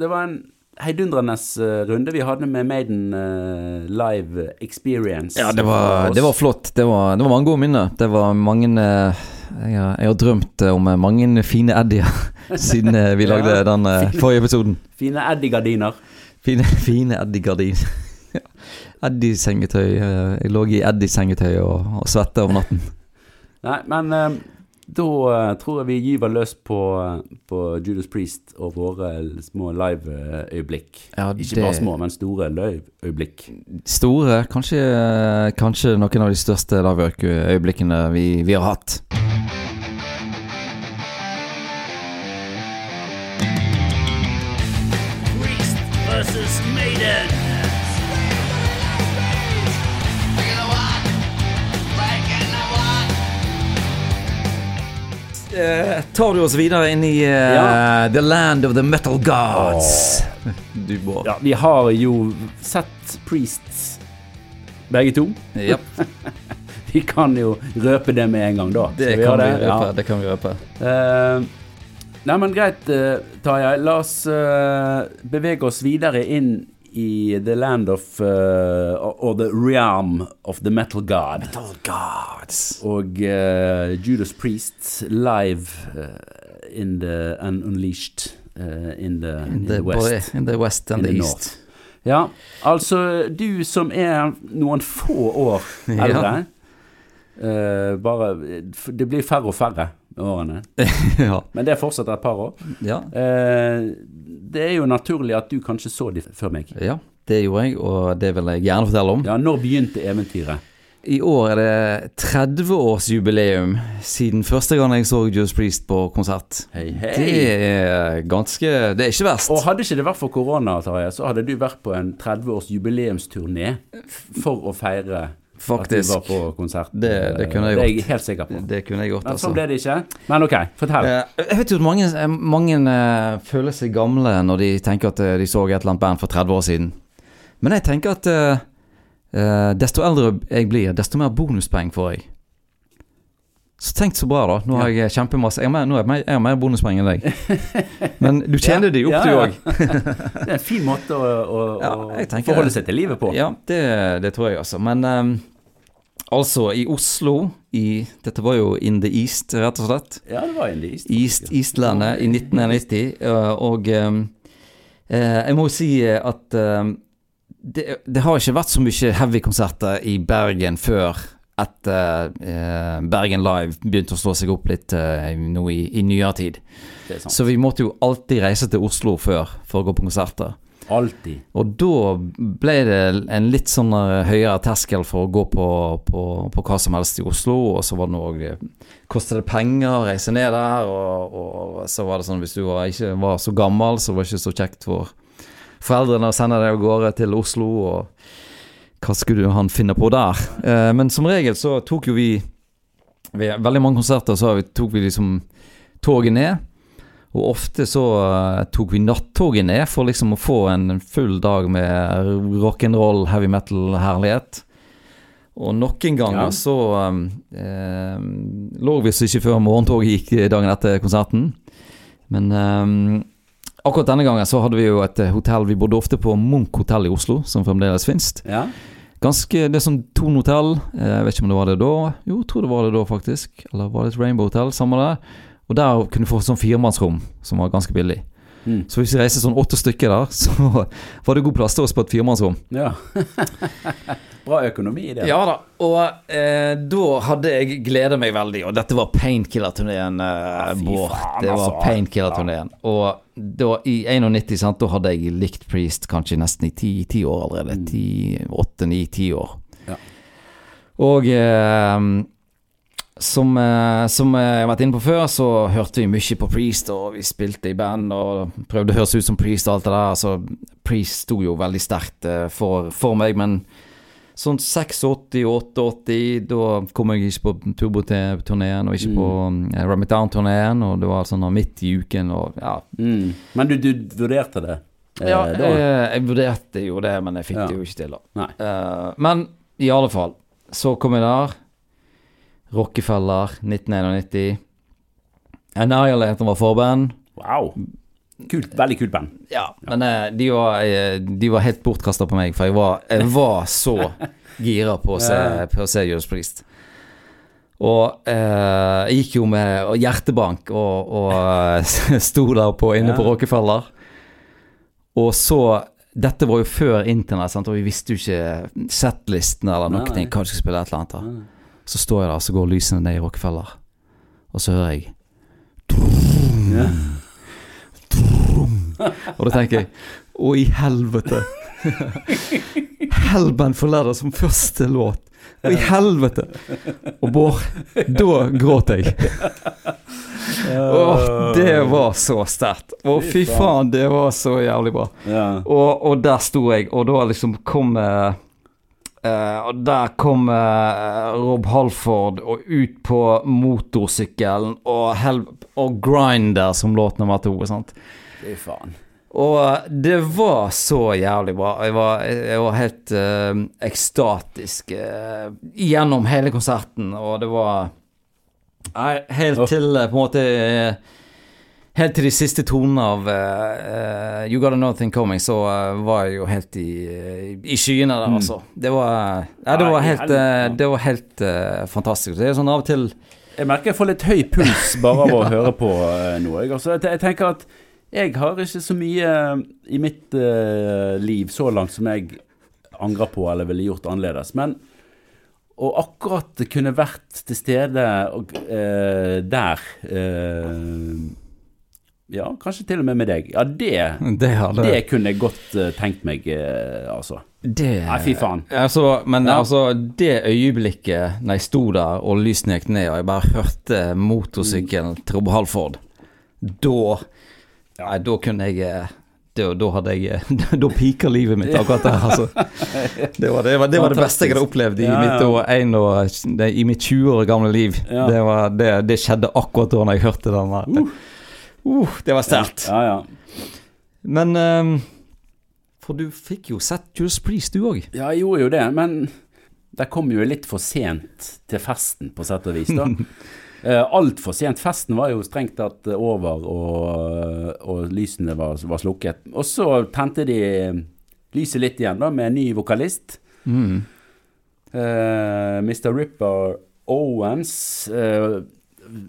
Det var en heidundrende eh, runde vi hadde med Maiden uh, Live Experience. Ja, det var, det var flott. Det var, det var mange gode minner. Det var mange uh, jeg, har, jeg har drømt om mange fine eddier siden uh, vi lagde Ja. den fine, forrige episoden. Fine Eddie-gardiner. Fine, fine Eddie-gardiner. Eddie-sengetøy. Jeg lå i Eddie-sengetøy og, og svette om natten. Nei, men da eh, tror jeg vi gyver løs på, eh, på Judas Priest og våre små live-øyeblikk. Ja, Ikke bare små, men store live-øyeblikk. Store, kanskje, kanskje noen av de største live-øyeblikkene vi, vi har hatt. Priest versus Maiden. Eh, tar du oss videre inn i uh, Ja. The Land of the Metal Gods? Du bor Ja, vi har jo sett Priests, begge to. Yep. Vi kan jo røpe det med en gang, da. det vi kan vi røpe. Ja. Det kan vi røpe. Uh, nei, men greit, uh, Tarjei. La oss bevege oss videre inn i the land of uh, Or the realm of the metal god. Metal Gods. Og uh, Judas Priest live uh, in the and unleashed eh, in the, in The the boy, west. in the west and In the the east. Ja, altså du som er noen få år eldre eh, Bare Det blir færre og færre med årene. ja. Men det fortsetter et par år. ja. Eh, det er jo naturlig at du kanskje så de før meg. Ja, det gjorde jeg, og det vil jeg gjerne fortelle om. Ja, Når begynte eventyret? I år er det 30-årsjubileum siden første gang jeg så Judas Priest på konsert. Hei, hei. Det er ganske Det er ikke verst. Og hadde ikke det vært for korona, Tarjei, så hadde du vært på en 30-års jubileumsturné for å feire Faktisk. at du var på konsert. Det- det kunne jeg gjort. Det er jeg helt sikker på. Det kunne jeg gjort, Men altså. sånn ble det ikke. Men ok, fortell. Eh, Jeg vet jo at mange, eh, mange eh, føler seg gamle når de tenker at eh, de så et eller annet band for 30 år siden. Men jeg tenker at eh, eh, desto eldre jeg blir, desto mer bonuspoeng får jeg. Så tenk så bra, da. Nå har jeg kjempemasse Jeg har mer, nå er jeg, mer- jeg mer bonuspoeng enn deg. Men du tjener de opp, Ja, du ja. òg. Det er en fin måte å, å, Ja, å tenker forholde seg til livet på. Ja, det, det tror jeg, altså. Men ehm, altså, i Oslo i Dette var jo In the East, rett og slett. Ja, det var In the East, Eastlandet i 1991. øh, Og ehm, eh, jeg må jo si at ehm, det, det har ikke vært så mye heavy-konserter i Bergen før etter eh, Bergen Live begynte å slå seg opp litt eh, nå i, i nyere tid. Så vi måtte jo alltid reise til Oslo før for å gå på konserter. Alltid. Og da ble det en litt sånn eh, høyere terskel for å gå på, på, på hva som helst i Oslo, og så var det noe Kostet det penger å reise ned der, og, og så var det sånn hvis du var, ikke var så gammel, så var det ikke så kjekt for foreldrene å sende deg av gårde til Oslo, og hva skulle han finne på der? Eh, men som regel så tok jo vi Ved veldig mange konserter så tok vi liksom toget ned. Og ofte så eh, tok vi nattoget ned for liksom å få en full dag med rock'n'roll, heavy metal-herlighet. Og noen ganger Ja. så um, eh, lå vi så ikke før morgentoget gikk dagen etter konserten. Men um, akkurat denne gangen så hadde vi jo et eh, hotell Vi bodde ofte på Munch hotell i Oslo, som fremdeles fins. Ja. Ganske, Det er sånn Thon hotell. Eh, Jeg vet ikke om det var det da. Jo, jeg tror det var det da, faktisk. Eller var det et Rainbow Hotel? Samme det. Og der kunne du få sånn firemannsrom, som var ganske billig. Mm. Så hvis vi reiste sånn åtte stykker der, så var det god plass til oss på et firemannsrom. ja. Bra økonomi i det. Ja da, og eh, da hadde jeg gleda meg veldig, og dette var painkiller-turneen, eh, Bård. Det var altså. painkiller-turneen. Og da, i 91, sant, da hadde jeg likt Priest kanskje nesten i ti, ti år allerede. Ti, åtte, ni, ti år. Ja. Og eh, som, eh, som jeg har vært inne på før, så hørte vi mye på Priest, og vi spilte i band og prøvde å høres ut som Priest og alt det der. Så Priest sto jo veldig sterkt eh, for, for meg, men sånn 86, 88, da kom jeg ikke på Turbo-turneen, og ikke på uh, Ram It Down-turneen, og det var sånn midt i uken, og ja. Mm. Men du, du vurderte det? eh, ja eh, jeg vurderte jo det, men jeg fikk Ja. det jo ikke til, da. Eh, men i alle fall, så kom jeg der. Rockefeller 1991. Annihilator var forband. Wow. Kult, veldig kult band. Ja, men eh, de var, eh, de var helt bortkasta på meg, for jeg var, jeg var så gira på å se, på å se Judas Priest. Og eh, jeg gikk jo med hjertebank og, og eh, sto der på, inne på Ja. Rockefeller. Og så Dette var jo før internett, og vi visste jo ikke settlisten eller noe. Hva vi skulle spille et eller annet. da. Så står jeg der, så går lysene ned i Rockefeller. Og så hører jeg Ja. Og da tenker jeg Å, i helvete. Hellband for Leather som første låt. Å, i helvete. Og Bård, da gråt jeg. Åh, det var så sterkt. Å, fy faen, det var så jævlig bra. Og, og der sto jeg, og da liksom kom eh, eh, Og der kom uh, Rob Halford og ut på motorsykkelen og, hel og Grinder som låt nummer to. Sant? Fy faen. Og det var så jævlig bra. Jeg var, jeg var helt ekstatisk gjennom hele konserten, og det var helt til på en måte Helt til de siste tonene av eh, You Got Another Thing Coming, så uh, var jeg jo helt i, i skyene der, altså. Det var, ja, det var helt, uh, det var helt fantastisk. Det er sånn av og til Jeg merker jeg får litt høy puls bare av å høre på noe. Jeg, altså, jeg, jeg tenker at jeg har ikke så mye i mitt liv så langt som jeg angrer på eller ville gjort annerledes. Men å akkurat kunne vært til stede og, der Ja, kanskje til og med med deg. Ja, det, Det det kunne jeg godt eh, tenkt meg, eh, altså. Det Nei, fy faen. Altså, men Ja. altså, det øyeblikket når jeg sto der og lysene gikk ned, og jeg bare hørte motorsykkelen til Rob Halford, da Nei, da kunne jeg eh, da, da hadde jeg Da pika livet mitt akkurat der, altså. Det var det, var, det, var det beste jeg hadde opplevd i Ja, mitt, ja. og, det, i mitt 20 år gamle liv. Ja. Det, var, det, det skjedde akkurat da når jeg hørte den der. Uh, det var sterkt. Ja, ja. Men um, For du fikk jo sett Judas Priest, du òg. Ja, jeg gjorde jo det, men det kom jo litt for sent til festen, på sett og vis. da. Eh, Altfor sent. Festen var jo strengt tatt over, og, og lysene var, var slukket. Og så tente de lyset litt igjen, da, med en ny vokalist. Mm. Uh, Mr. Ripper Owens eh,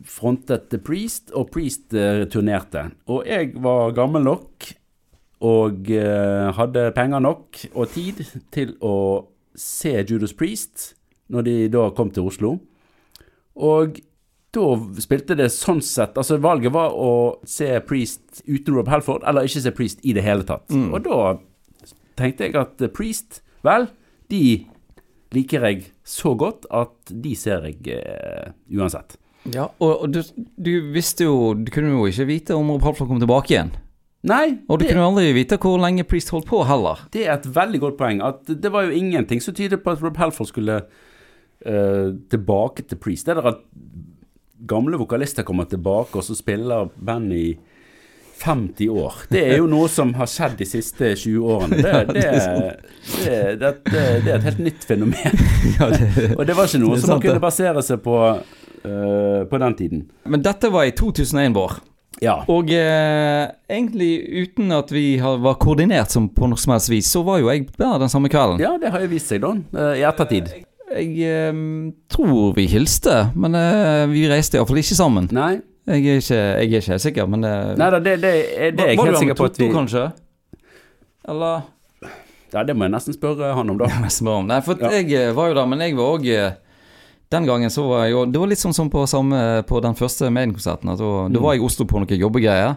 frontet The Priest, og Priest eh, turnerte. Og jeg var gammel nok og eh, hadde penger nok og tid til å se Judas Priest når de da kom til Oslo. Og da spilte det sånn sett Altså, valget var å se Priest uten Rob Halford, eller ikke se Priest i det hele tatt. Og da tenkte jeg at Priest, vel, de liker jeg så godt at de ser jeg uh, uansett. Ja, og, og du, du visste jo Du kunne jo ikke vite om Rob Halford kom tilbake igjen. Nei, Og du det, kunne aldri vite hvor lenge Priest holdt på heller. det er et veldig godt poeng. At det var jo ingenting som tyder på at Rob Halford skulle uh, tilbake til Priest. Det er der at gamle vokalister kommer tilbake, og så spiller bandet i 50 år. Det er jo noe som har skjedd de siste 20 årene. Det, det, det, det, er et helt nytt fenomen. Og det var ikke noe som man kunne basere seg på på den tiden. Men dette var i 2001, Bård. Ja. Og eh, egentlig uten at vi har, var koordinert som på noe som helst vis, så var jo jeg der den samme kvelden. ja, det har jo vist seg, da, eh, i ettertid. Jeg eh, tror vi hilste, men eh, vi reiste iallfall ikke sammen. Nei, Jeg er ikke, jeg er ikke helt sikker, men eh, Nei da, det, det, det, det er jeg helt sikker på sikker vi på at med vi kanskje? Eller Ja, det må jeg nesten spørre han om, da. Jeg om. Nei, for Ja. jeg eh, var jo der, men jeg var òg Den gangen så var jeg jo Det var litt sånn som på, samme, på den første Maiden-konserten. Da, mm. var jeg i Oslo på noen jobbegreier.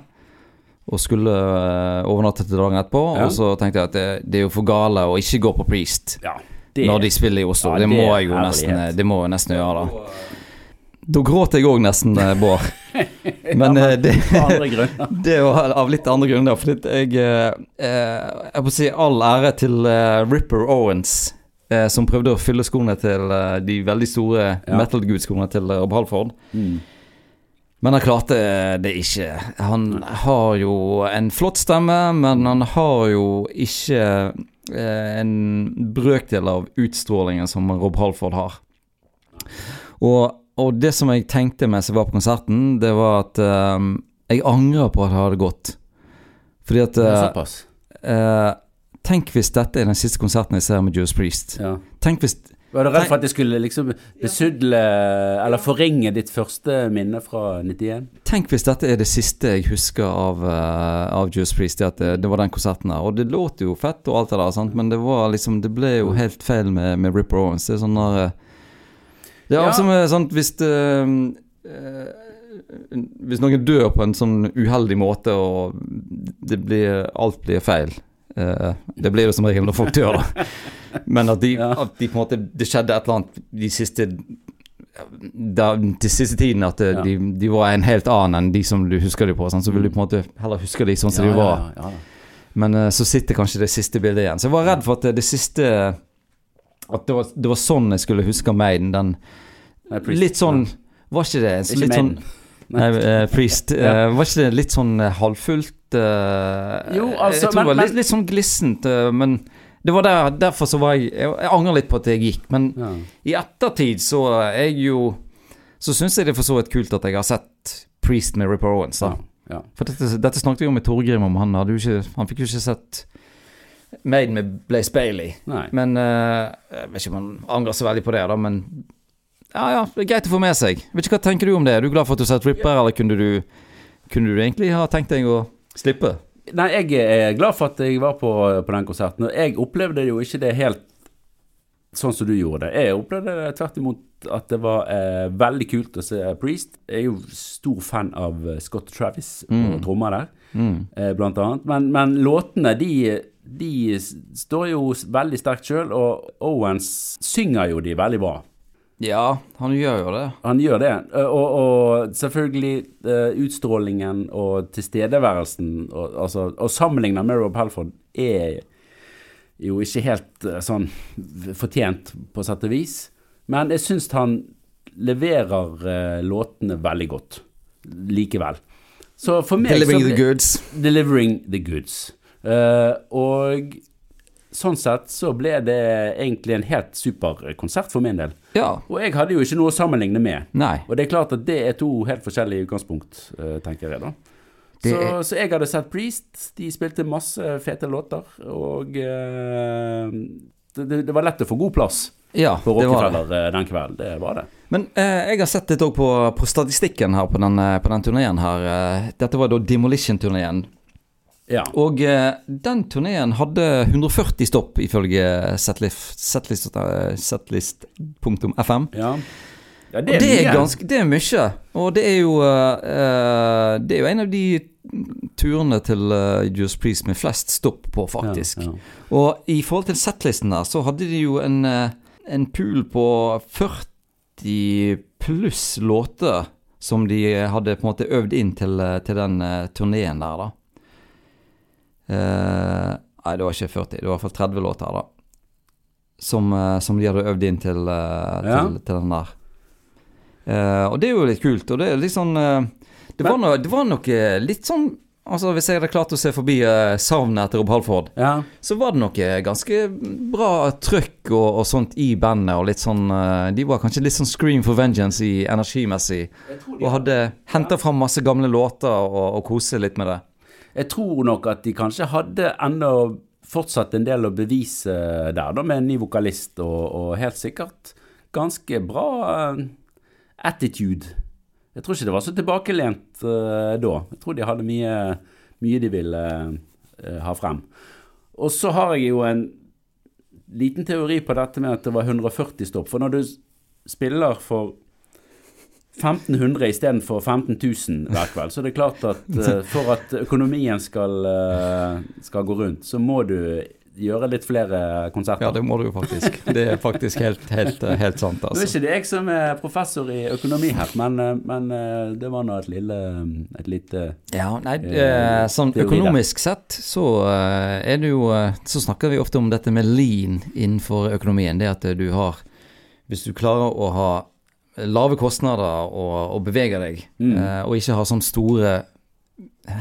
Og skulle eh, overnatte til dagen etterpå. Ja. Og så tenkte jeg at det, det er jo for gale å ikke gå på Priest Ja, det, når de spiller i Oslo. Ja, det, det må jeg jo nesten, det må jeg nesten gjøre, da. Da gråt jeg òg nesten, eh, Bård. Men ja, det det var av litt andre grunner. For jeg eh, eh, Jeg må si all ære til eh, Ripper Owens, eh, som prøvde å fylle skoene til eh, de veldig store Ja. metal-gudskoene til Rob Halford. Mm. Men han klarte det ikke. Han har jo en flott stemme, men han har jo ikke eh, en brøkdel av utstrålingen som Rob Halford har. Og, og det som jeg tenkte mens jeg var på konserten, det var at eh, jeg angrer på at jeg hadde gått. Fordi at Det eh, Tenk hvis dette er den siste konserten jeg ser med Juice Priest. Ja. Tenk hvis Var du redd for at jeg skulle liksom besudle eller forringe ditt første minne fra 91? Tenk hvis dette er det siste jeg husker av, uh, av Judas Priest. At det, det var den konserten der. Og det låter jo fett og alt det der, sant? men det var liksom Det ble jo helt feil med, med Ripper Owens. Det er sånn der eh, Det er Ja. altså sånn hvis det uh, Hvis noen dør på en sånn uheldig måte, og det blir, alt blir feil eh, Det blir det som regel når folk dør, da. Men at de, Ja. at de på en måte Det skjedde et eller annet de siste da, til siste tiden at eh, Ja. de, de var en helt annen enn de som du husker dem på. Sånn, Så vil du på en måte heller huske dem sånn som de var. Ja, ja, ja. Men uh, så sitter kanskje det siste bildet igjen. Så jeg var redd for at det, siste At det var, det var sånn jeg skulle huske Maiden. Den litt sånn Var ikke det Ikke litt sånn. Nei, eh, Priest. Ja. eh, var ikke det litt sånn eh, halvfullt Jo, altså, Jeg tror det var litt, men- litt sånn glissent, men det var der, derfor så var jeg Jeg, jeg angrer litt på at jeg gikk, men Ja. i ettertid så er jeg jo Så syns jeg det er for så vidt kult at jeg har sett Priest med Ripper Owens. Da. Ja. Ja. For dette, dette snakket vi om med Torgrim om. Han, hadde jo ikke, han fikk jo ikke sett Made med Blaze Bailey. Nei. Men uh, Jeg vet ikke om han angrer så veldig på det, da, men ja, ja, det er greit å få med seg. Vet ikke Hva tenker du om det? Er du glad for at du har sett Ripper, eller kunne du, kunne du egentlig ha tenkt deg å slippe? Nei, jeg er glad for at jeg var på, på den konserten. Og jeg opplevde jo ikke det helt sånn som du gjorde det. Jeg opplevde det tvert imot at det var eh, veldig kult å se Priest. Jeg er jo stor fan av eh, Scott Travis på trommer der, Mm. eh, blant annet. Men, men låtene, de, de står jo veldig sterkt sjøl, og Owens synger jo de veldig bra. Ja, han gjør jo det. Han gjør det. Eh, Og, og selvfølgelig eh, utstrålingen og tilstedeværelsen og, altså, og sammenligna med Rob Halford er jo ikke helt eh, sånn fortjent, på sett og vis. Men jeg syns han leverer låtene veldig godt likevel. Så for meg Delivering så the goods. Delivering the goods. Uh, og sånn sett så ble det egentlig en helt super konsert for min del. Ja. Og jeg hadde jo ikke noe å sammenligne med. Nei. Og det er klart at det er to helt forskjellige utgangspunkt, eh, tenker jeg da. Så, er- så jeg hadde sett Priest. De spilte masse fete låter. Og uh, det, det var lett å få god plass Ja, på. Rockefeller eh, den kvelden. Det var det. Men eh, jeg har sett litt òg på, på statistikken her på den, på den turneen her. Dette var da Demolition-turneen. Ja. Og eh, den turneen hadde 140 stopp ifølge setlist- setlist- setlist.fm. ja. ja det er mye. ganske Det er mye. Og det er jo eh, eh, Det er jo en av de turene til uh, Juice Priest med flest stopp på, faktisk. Ja, ja. Og i forhold til settlisten der, så hadde de jo en, eh, en pool på 40 pluss låter som de hadde på en måte øvd inn til, til den uh, turneen der, da. Eh, nei, det var ikke 40, det var i hvert fall 30 låter, da. Som, eh, som de hadde øvd inn til, til, Ja. til, den der. Eh, og det er jo litt kult, og det er litt sånn eh, det, var noe, det var noe litt sånn Altså Hvis jeg hadde klart å se forbi uh, savnet etter Rob Halford, ja. så var det noe ganske bra trøkk og, og sånt i bandet. Og litt sånn eh, De var kanskje litt sånn Scream for Vengeance i energimessig. Og hadde henta fram masse gamle låter og, og kose litt med det. Jeg tror nok at de kanskje hadde enda fortsatt en del å bevise der, da, med en ny vokalist, og, og helt sikkert ganske bra eh, attitude. Jeg tror ikke det var så tilbakelent uh, da. Jeg tror de hadde mye, mye de ville uh, ha frem. Og så har jeg jo en liten teori på dette med at det var 140 stopp. For når du spiller for 1500 istedenfor 15 000 hver kveld, så det er klart at eh, for at økonomien skal, eh, skal gå rundt, så må du gjøre litt flere konserter. Ja, det må du jo faktisk. Det er faktisk helt, helt, helt sant, Nå er altså. ikke det jeg som er professor i økonomi her, men, eh, men det var nå et lille Et lite Ja, nei, Eh, sånn økonomisk sett så er det jo Så snakker vi ofte om dette med lean innenfor økonomien. Det at du har Hvis du klarer å ha lave kostnader og, og bevege deg, Mm. eh, og ikke ha sånn store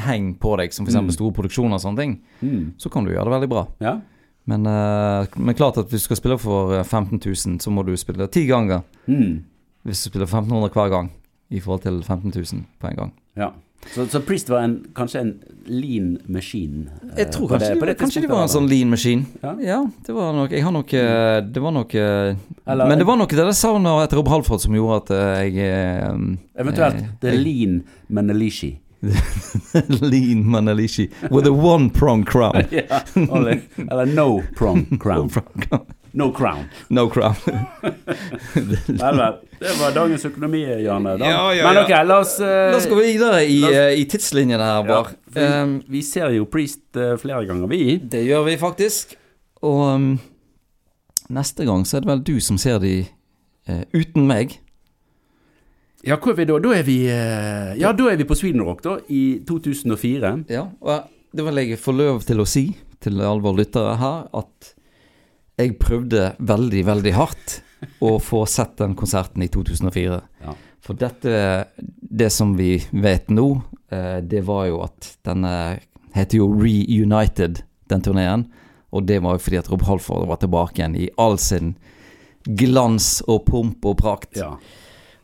heng på deg, som f.eks. Mm. store produksjoner og sånne ting, mm, så kan du gjøre det veldig bra. Ja. Men, eh, men klart at hvis du skal spille for eh, 15 000, så må du spille ti ganger. Mm, Hvis du spiller 1500 hver gang. i forhold til 15 000 på en gang. Ja. Så, så Priest var en, kanskje en lean machine? eh, Jeg tror kanskje, det, det, kanskje det var en sånn lean machine. Ja. Ja, det var nok Jeg har nok eh, Det var nok eh, Eller- Men det var nok det der savnet etter Rob Halford som gjorde at eh, jeg eh, Eventuelt jeg, The Lean Menelishi. Lean Manelishi with a one prong crown. ja, eller, eller No Prong Crown. No Crown. No crown. Vel, vel. Det var dagens økonomi, Janne. Da. Ja, ja, Men ja. ok, la oss uh, La oss gå videre i, oss- eh, i tidslinjen her, vi, Um, vi ser jo Priest uh, flere ganger, vi. det gjør vi faktisk. Og um, neste gang så er det vel du som ser de uh, uten meg. Ja, hvor er vi da? Da er vi, ja, da er vi på Sweden Rock, da, i 2004. Ja, og det vil jeg få lov til å si til alle våre lyttere her, at jeg prøvde veldig, veldig hardt å få sett den konserten i 2004. Ja. For dette, det som vi vet nå, eh, det var jo at denne heter jo Reunited, den turneen. Og det var jo fordi at Rob Halford var tilbake igjen i all sin glans og pomp og prakt. Ja.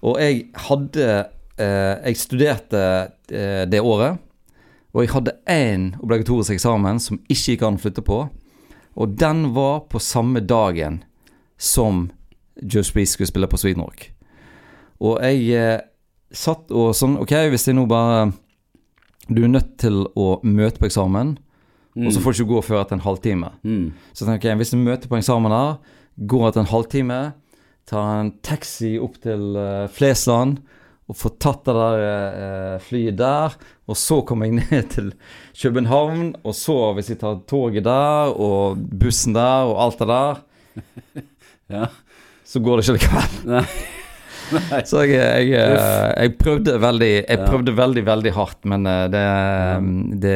Og jeg hadde eh, Jeg studerte eh, det året. Og jeg hadde én obligatorisk eksamen som ikke gikk an å flytte på. Og den var på samme dagen som Joe Spreeze skulle spille på Sweden Rock. Og jeg eh, satt og sånn Ok, hvis jeg nå bare Du er nødt til å møte på eksamen, og så får du ikke gå før etter en halvtime. Mm. Så tenker jeg, hvis du møter på eksamen her, går etter en halvtime, tar en taxi opp til uh, Flesland, og få tatt det der eh, flyet der, og så kommer jeg ned til København, og så hvis jeg tar toget der, og bussen der, og alt det der, Ja. så går det ikke likevel. Nei. Nei. Så jeg, jeg, eh, jeg prøvde veldig Jeg Ja. prøvde veldig, veldig hardt, men eh, det, det,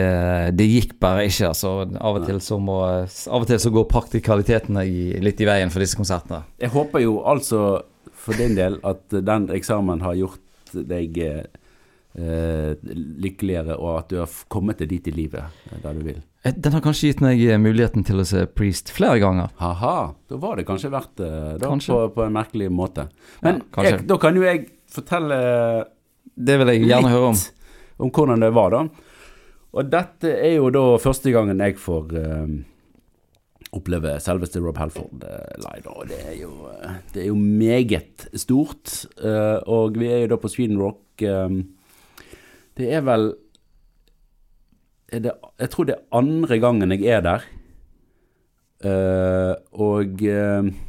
det gikk bare ikke. Altså, av og til så må Av og til så går praktikalitetene i, litt i veien for disse konsertene. Jeg håper jo altså for din del at den eksamen har gjort deg eh, lykkeligere, og at du har kommet deg dit i livet eh, der du vil. Eh, Den har kanskje gitt meg muligheten til å se Priest flere ganger. Haha, da var det kanskje verdt det da, på, på en merkelig måte. Men Ja, jeg, da kan jo jeg fortelle Det vil jeg gjerne høre om. om hvordan det var, da. Og dette er jo da første gangen jeg får eh, oppleve selveste Rob Halford eh, live. Og det er jo, eh, det er jo meget stort. eh, og vi er jo da på Sweden Rock. det er vel er det, Jeg tror det er andre gangen jeg er der. Og det,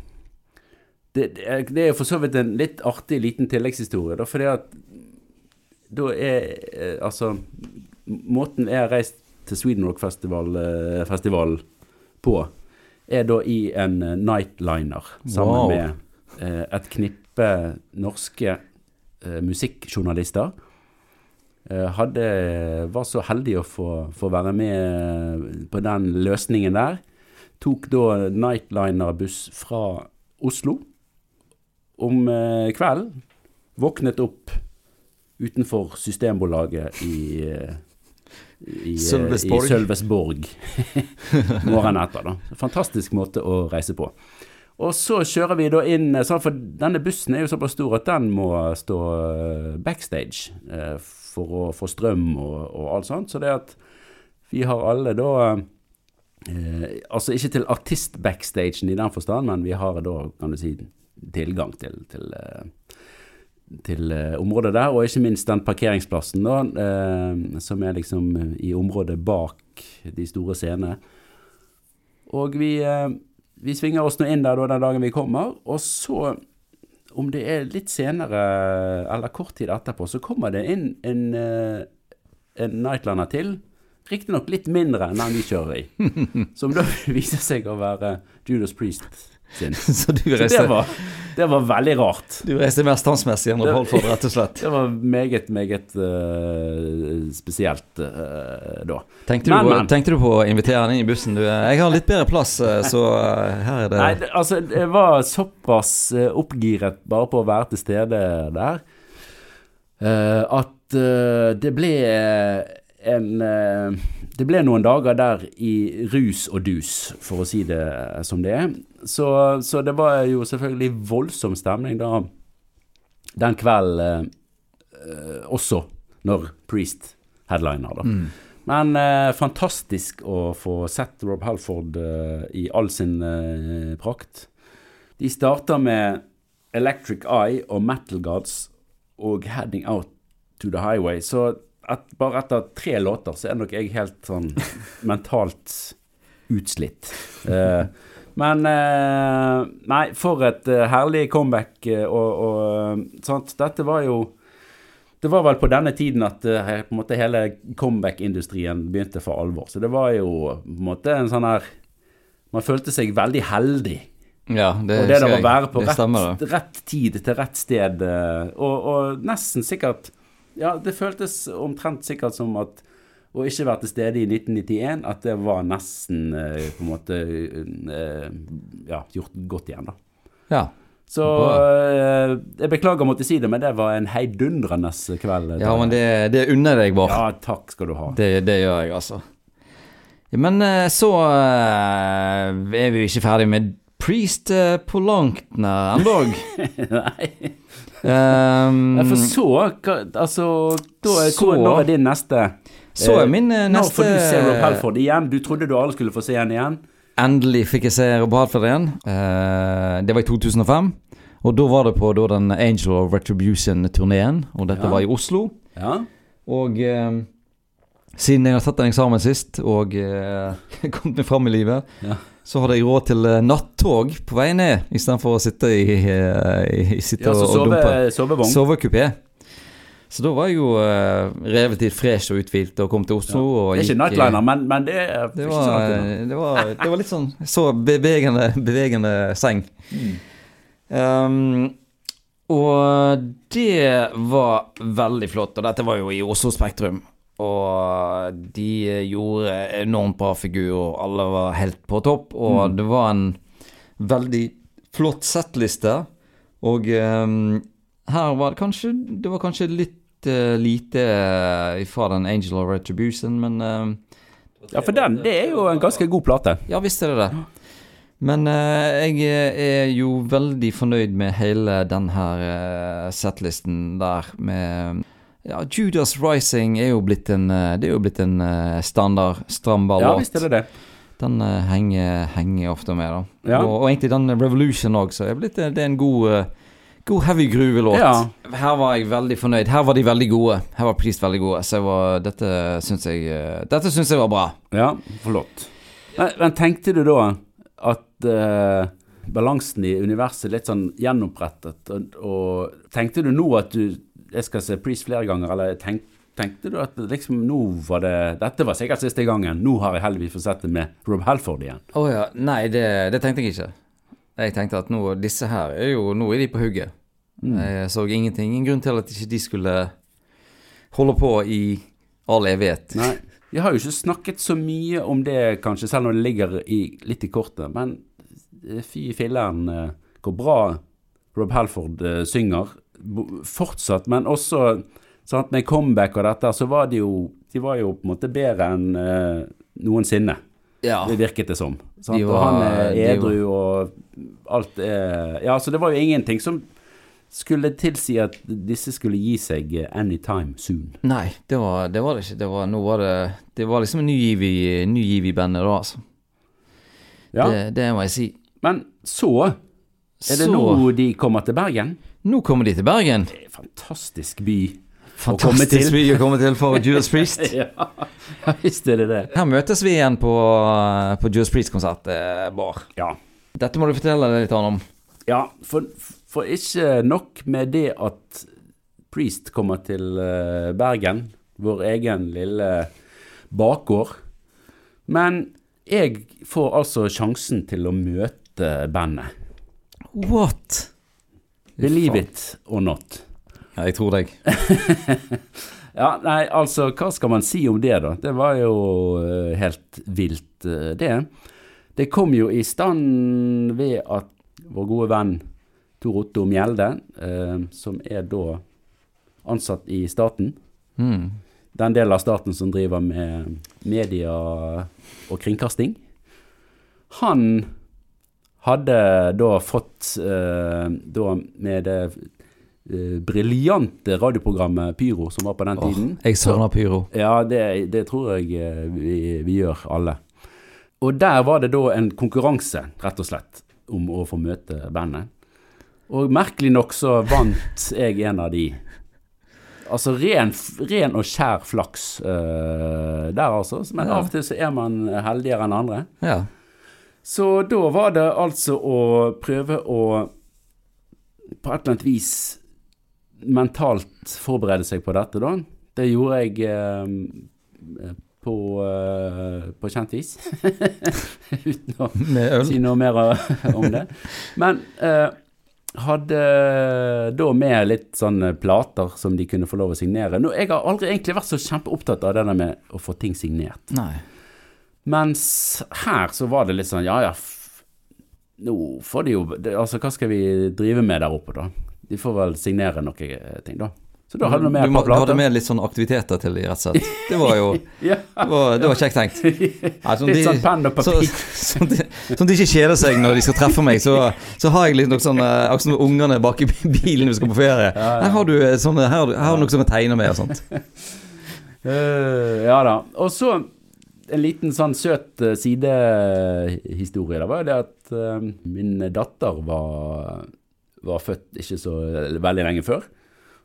det, er, jo for så vidt en litt artig liten tilleggshistorie, da, fordi at da er Altså, måten jeg har reist til Sweden Rock Festival, eh, festival på, er da i en eh, nightliner sammen Wow. med eh, et knippe norske eh, musikkjournalister. Eh, hadde, var så heldig å få, få være med på den løsningen der. Tok da nightliner-buss fra Oslo om eh, kvelden. Våknet opp utenfor Systembolaget i, eh, i, eh, Sølvesborg. i Sølvesborg morgenen etter. da. Fantastisk måte å reise på. Og så kjører vi da inn, eh, sånn, for denne bussen er jo såpass stor at den må stå eh, backstage for å få strøm og, og alt sånt. Så det at vi har alle da Altså ikke til artist-backstagen i den forstand, men vi har da, kan du si, tilgang til, til, til eh, området der, og ikke minst den parkeringsplassen da, eh, som er liksom i området bak de store scenene. Og vi, eh, vi svinger oss nå inn der da den dagen vi kommer, og så, om det er litt senere, eller kort tid etterpå, så kommer det inn en, eh, en nightliner til, riktignok litt mindre enn den vi kjører i, som da viser seg å være Judas Priest sin. Så du Så det var, det var veldig rart. du reiste mer standsmessig enn Rob rett og slett. Det var meget, meget uh, spesielt uh, da. Tenkte du, Men, på, men. tenkte du på å invitere han inn i bussen? Du, eh, jeg har litt bedre plass, så her er det Nei, det, altså, jeg var såpass oppgiret bare på å være til stede der, uh, at det ble en Det ble noen dager der i rus og dus, for å si det som det er. Så, så det var jo selvfølgelig voldsom stemning da den kvelden eh, også når Priest headliner, da. Men eh, fantastisk å få sett Rob Halford eh, i all sin eh, prakt. De starter med Electric Eye og Metal Gods og Heading Out to the Highway. Så et, bare etter tre låter så er nok jeg helt sånn mentalt utslitt. Eh, men eh, Nei, for et eh, herlig comeback. eh, og, og eh, sant? Dette var jo Det var vel på denne tiden at eh, på en måte hele comeback-industrien begynte for alvor. Så det var jo på en måte en sånn her Man følte seg veldig heldig. Ja, det, Og det der å være på rett, rett tid til rett sted, og, og nesten sikkert Ja, det føltes omtrent sikkert som at å ikke være til stede i 1991, at det var nesten eh, på en måte eh, ja, gjort godt igjen, da. Ja. Så eh, jeg beklager å måtte si det, men det var en heidundrende kveld. ja, men det, det unner jeg deg, Bård. Ja, takk skal du ha. Det, det gjør jeg, altså. Ja, men eh, så eh, er vi jo ikke ferdig med Priest eh, nær endog. Nei. Um, får så Altså, da er, Så- når er din neste? så er min eh, Når neste får du se Rob Halford igjen? Du trodde du aldri skulle få se han igjen? Endelig fikk jeg se Rob Halford igjen. Uh, det var i 2005. Og da var det på da, den Angel of Retribution-turneen, og dette Ja. var i Oslo. Ja. Og eh, siden jeg har tatt en eksamen sist og eh, kommet meg fram i livet, Ja. så hadde jeg råd til eh, nattog på vei ned, istedenfor å sitte i, eh, i sitte Ja, og, og dumpe. sovevogn. Sovekupé. Så da var jeg jo eh, relativt fresh og uthvilt og kom til Oslo. Og Det er ikke eh, nightliner, men, men det er det var, så langt det, var, det var litt sånn så bevegende, bevegende seng. Mm. Um, og det var veldig flott. Og dette var jo i Oslo Spektrum. Og de gjorde enormt bra figur, alle var helt på topp. Og Mm. det var en veldig flott settliste. Og um, her var det kanskje Det var kanskje litt uh, lite uh, fra den Angel of Retribution, men um, Ja, for den, det er jo en ganske god plate. ja, visst er det det. Men eh, jeg er jo veldig fornøyd med hele den her eh, settlisten der med Ja, Judas Rising er jo blitt en eh, Det er jo blitt en eh, standard stram Ja, ballad. visst er det det. Den eh, henger, henger ofte med, da. Ja. Og, og egentlig den Revolution òg, så det er en god God heavy groove-låt. Ja. Her var jeg veldig fornøyd. Her var de veldig gode. Her var Priest veldig gode. Så var, dette syns jeg jeg var bra. Ja, flott. Men, men tenkte du da at uh balansen i universet er litt sånn gjenopprettet, og, og tenkte du nå at du jeg skal se Priest flere ganger, eller tenk, tenkte du at liksom nå var det Dette var sikkert siste gangen, nå har jeg heldigvis fått sett det med Rob Halford igjen. Å ja. Nei, det, det tenkte jeg ikke. Jeg tenkte at nå, disse her er jo Nå er de på hugget. Jeg så ingenting. Ingen grunn til at ikke de skulle holde på i all evighet. Nei, jeg har jo ikke snakket så mye om det, kanskje, selv om det ligger i, litt i kortet. Men eh, fy filleren eh, hvor bra Rob Halford eh, synger. Fortsatt, men også sant, med comeback og dette, så var de jo De var jo på en måte bedre enn uh, noensinne. Ja. Det virket det som. Sant? De og han er edru edru, og alt er Ja, så det var jo ingenting som skulle tilsi at disse skulle gi seg eh, anytime soon. Nei, det var det, var det ikke. Det var, var det Det var liksom en ny giv i, ny giv i bandet, da, altså. Ja. Det, det må jeg si. Men så er det Så- nå de kommer til Bergen. Nå kommer de til Bergen. Det er en fantastisk by å komme Fantastisk til. by å komme til for Judas Priest. ja, visst er det det. Her møtes vi igjen på, på Judas Priest-konsert, Bård. Ja, Dette må du fortelle deg litt om. ja for, for ikke nok med det at Priest kommer til eh, Bergen, vår egen lille bakgård, men jeg får altså sjansen til å møte bandet. What? Believe it or not. Ja, jeg tror deg. Ja, nei, altså, hva skal man si om det, da? Det var jo eh, helt vilt, eh, det. Det kom jo i stand ved at vår gode venn Tor Otto Mjelde, eh, som er da ansatt i staten, Mm. den delen av staten som driver med media og kringkasting, han hadde da fått eh, da med det eh, briljante radioprogrammet Pyro som var på den Åh, tiden. jeg savner pyro. Ja, det, det tror jeg eh, vi, vi gjør alle. Og der var det da en konkurranse, rett og slett, om å få møte bandet. Og merkelig nok så vant jeg en av de. Altså ren, ren og skjær flaks eh, der, altså. Men Ja. av og til så er man heldigere enn andre. Ja. Så da var det altså å prøve å på et eller annet vis mentalt forberede seg på dette, da. Det gjorde jeg eh, på, eh, på kjent vis. Uten å si noe mer om det. Men eh, hadde da med litt sånne plater som de kunne få lov å signere. Nå, jeg har aldri egentlig vært så kjempeopptatt av det der med å få ting signert. Nei. Mens her så var det litt sånn, ja ja, nå får de jo, altså hva skal vi drive med der oppe da? De får vel signere noe eh, ting da. Så da hadde du, med et må- par du hadde med litt sånn aktiviteter til de, rett og slett. Det var jo Ja, Det var, det var kjekt tenkt. Sånn litt de- sånn penn og Så, papir. sånn, de, sånn de ikke kjeder seg når de skal treffe meg, så, så har jeg litt noe sånn eh, Akkurat som ungene bak i bilen når vi skal på ferie. Her har du eh, sånne, her, her har du noe som jeg tegner med og sånt. Uh, ja da. Og så en liten sånn søt eh, sidehistorie. Det var jo det at uh, min datter var, var født ikke så veldig lenge før.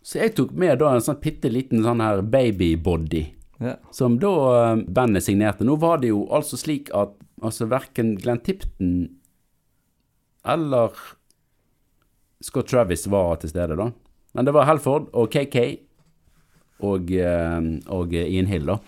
Så jeg tok med da en sånn bitte liten sånn her babybody. Ja. Som da uh, bandet signerte. Nå var det jo altså slik at altså verken Glenn Tipton eller Scott Travis var til stede, da. Men det var Helford og KK og, og Ian Hill, da.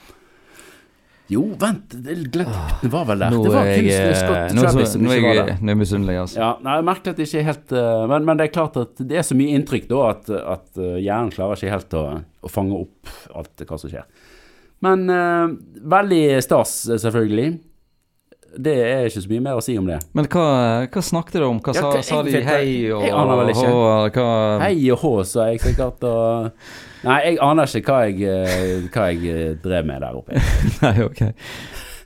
Jo, vent, det- Glenn var vel der. Nå det var er kun jeg, Scott eh, nå, Travis som ikke var der. nå er jeg misunnelig, altså. Ja, nei, merkelig at det ikke er helt eh, men, men det er klart at det er så mye inntrykk da at, at eh, hjernen klarer ikke helt å, å fange opp alt hva som skjer. Men uh, veldig stas, eh, selvfølgelig. Det er ikke så mye mer å si om det. Men hva, hva snakket dere om? Hva sa, ja, sa de hei og hå, hva Hei og hå, sa jeg sikkert. Og... Nei, jeg aner ikke hva jeg, eh, hva jeg eh, drev med der oppe. Nei, ok.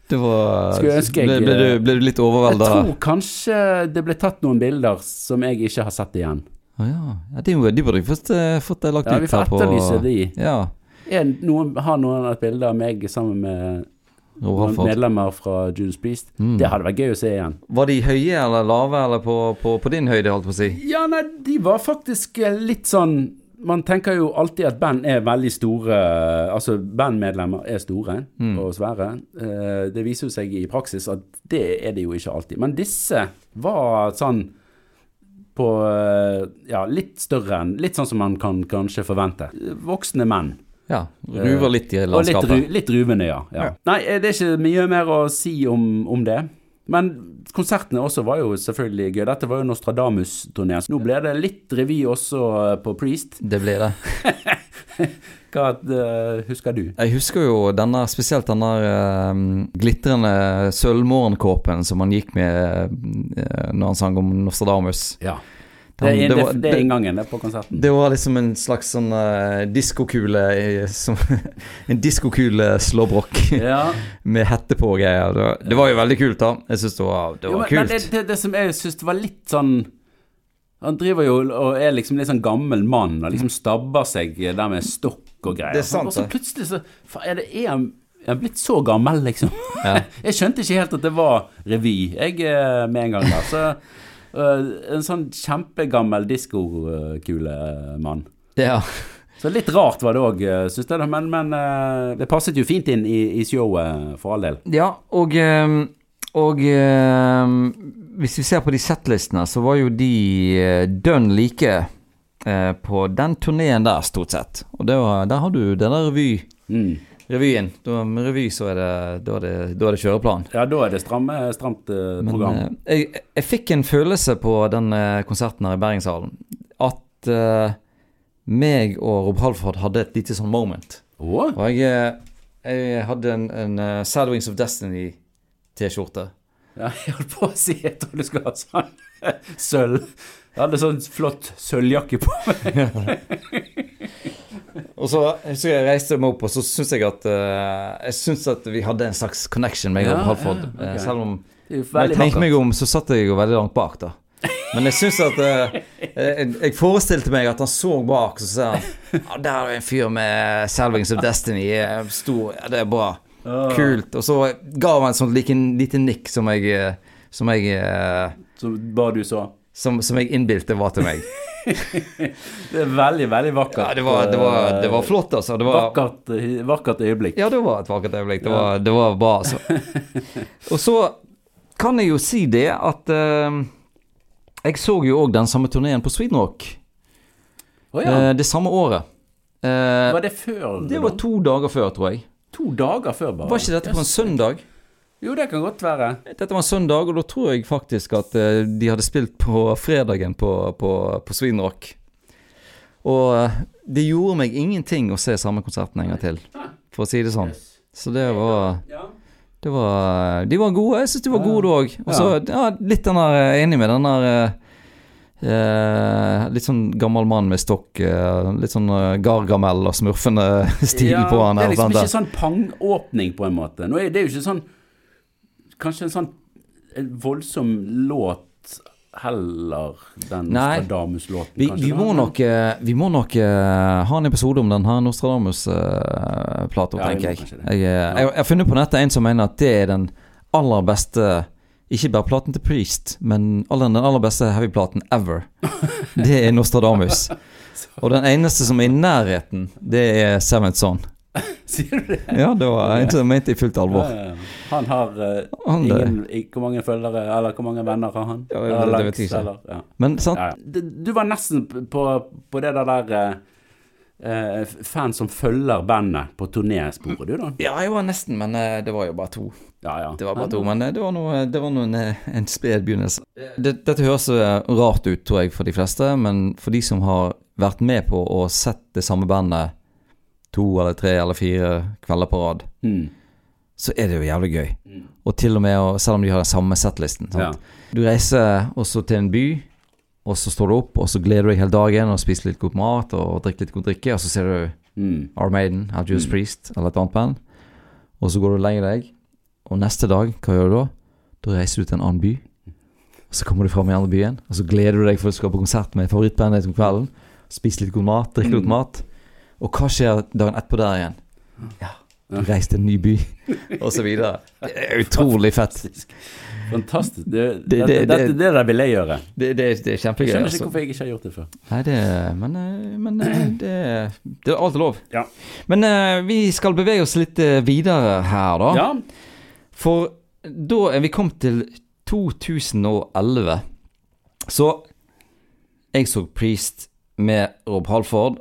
Det var jeg- ble, ble, du, ble du litt Jeg tror kanskje det ble tatt noen bilder som jeg ikke har sett igjen. Å ja. ja de, de burde jeg fått, eh, fått lagt Ja, ut vi får etterlyse de. Ja. Er noen, har noen et bilde av meg sammen med. Medlemmer fra Judas Priest? Mm. Det hadde vært gøy å se igjen. Var de høye eller lave, eller på, på, på din høyde, holdt på å si? Ja, nei, de var faktisk eh, litt sånn Man tenker jo alltid at band er veldig store Altså, bandmedlemmer er store og svære. Eh, Det viser jo seg i praksis at det er det jo ikke alltid. Men disse var sånn på eh, Ja, litt større enn Litt sånn som man kan kanskje forvente. Voksne menn. Ja. Ruver litt i Og litt, landskapet. litt ruvende, ja. ja. Ja. Nei, eh, det er ikke mye mer å si om, om det. Men konsertene også var jo selvfølgelig gøy. Dette var jo Nostradamus-turné. Nå ble det litt revy også eh, på Priest. Det ble det. Hva uh, husker du? Jeg husker jo denne, spesielt denne uh, glitrende sølvmorgenkåpen som han gikk med uh, når han sang om Nostradamus. Ja. Det er, det det, er inngangen på konserten. Det var liksom en slags sånn uh, diskokule En diskokule slåbrok Ja. med hette på og greier. Det, var- det var jo veldig kult, da. Jeg syns det var, det var jo, men kult. det, det, det som jeg syns var litt sånn Han driver jo og er liksom litt sånn gammel mann og liksom stabber seg der med stokk og greier. Det er sant, og så plutselig så er, det, er, han, er blitt så gammel, liksom? Ja. jeg skjønte ikke helt at det var revy, jeg eh, med en gang der. Så en sånn kjempegammel diskokulemann. Ja. Så litt rart var det òg, syns jeg, men, men eh, det passet jo fint inn i, i showet, for all del. Ja, og, og ehm, hvis vi ser på de settlistene, så var jo de eh, dønn like eh, på den turneen der, stort sett. Og det var, der har du denne der revy, Mm. Revyen. Da, med revy så er det, da er det, da er det kjøreplan. Ja, da er det stramme, stramt eh, Men eh, jeg, jeg fikk en følelse på den eh, konserten her i Bergenshallen at eh, meg og Rob Halford hadde et lite sånn moment. Å? Og jeg, jeg hadde en, en uh, Sad Wings of Destiny-T-skjorte. Ja, jeg holdt på å si at du skulle ha sånn sølv. Jeg hadde sånn flott sølvjakke på meg. Og så husker jeg reiste meg opp, og så syns jeg at uh, Jeg syns at vi hadde en slags connection, meg og Ja, Halford. ja, okay. Eh, Selv om Når jeg tenkte meg om, så satt jeg jo veldig langt bak, da. Men jeg syns at uh, jeg, jeg forestilte meg at han så bak, så sa han Ja, der er det en fyr med Selvings of Destiny. Stor. Ja, det er bra. Kult. Og så ga han et sånt like, lite nikk som jeg Som jeg uh, Som bare du så. Som, som jeg innbilte var til meg. Det er veldig, veldig vakkert. Ja, det var, det var, det var flott, altså. Det var, Vakkert, vakkert øyeblikk. Ja, det var et vakkert øyeblikk. Det var, det var bra, altså. Og så kan jeg jo si det at uh, Jeg så jo òg den samme turneen på Sweden Rock Å ja. uh, det samme året. Uh, Var det før? det var to dager før, tror jeg. to dager før, bare. Var ikke dette på en søndag? Jo, det kan godt være. Dette var en søndag, og da tror jeg faktisk at eh, de hadde spilt på fredagen på, på, på Svinrock. Og eh, det gjorde meg ingenting å se samme konserten en gang til, for å si det sånn. Så det var Det var, de var gode. Jeg syns de var gode, du òg. Og så ja, litt den der er Enig med den der eh, eh, Litt sånn gammel mann med stokk. eh, litt sånn eh, Gargamel og smurfende stil Ja, på han. Det er liksom ikke sånn pangåpning, på en måte. Nå er det jo ikke sånn Kanskje en sånn en voldsom låt heller, den Nei. Nostradamus-låten. Vi, vi, må nok, eh, vi må nok eh, ha en episode om den her Nostradamus-plata, Ja, tenker jeg. Jeg, eh, jeg. Jeg har funnet på nettet en som mener at det er den aller beste Ikke bare platen til Priest, men den aller beste heavy-platen ever. Det er Nostradamus. Og den eneste som er i nærheten, det er Seventh Son. Sier du det? Ja, det var en som mente i fullt alvor. Ja. Han har uh, Han, ingen Hvor mange følgere, eller hvor mange venner har han? Ja, det- det vet jeg ikke. Eller, ja. Men sant? Du, du var nesten på, på det der uh, fan som følger bandet på turnésporet, du da? Ja, jeg var nesten, men uh, det var jo bare to. Ja, ja. Det var bare to, men det var, noe, det var noe, en, en sped begynnelse. Det, dette høres rart ut, tror jeg, for de fleste, men for de som har vært med på å sett det samme bandet to eller tre eller fire kvelder på rad, Mm. så er det jo jævlig gøy. Og til og med, selv om de har den samme settlisten. Ja. Du reiser også til en by, og så står du opp, og så gleder du deg hele dagen og spiser litt god mat og drikker litt god drikke, og så ser du Mm. Armaden, Maiden, mm. Priest eller et annet band. Og så går du og legger deg, og neste dag, hva gjør du da? Da reiser du til en annen by. Og så kommer du fram i andre byen, og så gleder du deg for å skal på konsert med favorittbandet om kvelden. Spise litt god mat, drikke litt mat. Og hva skjer dagen etterpå der igjen? Ja, du reiste til en ny by, og så videre. Det er utrolig fett. Fantastisk. Det, Det- det- det- det der vil jeg gjøre. Det, er Jeg skjønner ikke Altså. hvorfor jeg ikke har gjort det før. Nei, det Men, eh, men eh, det, det er alt lov. Ja. Men eh, vi skal bevege oss litt videre her, da. Ja, For da er vi kommet til 2011. Så jeg så Priest med Rob Halford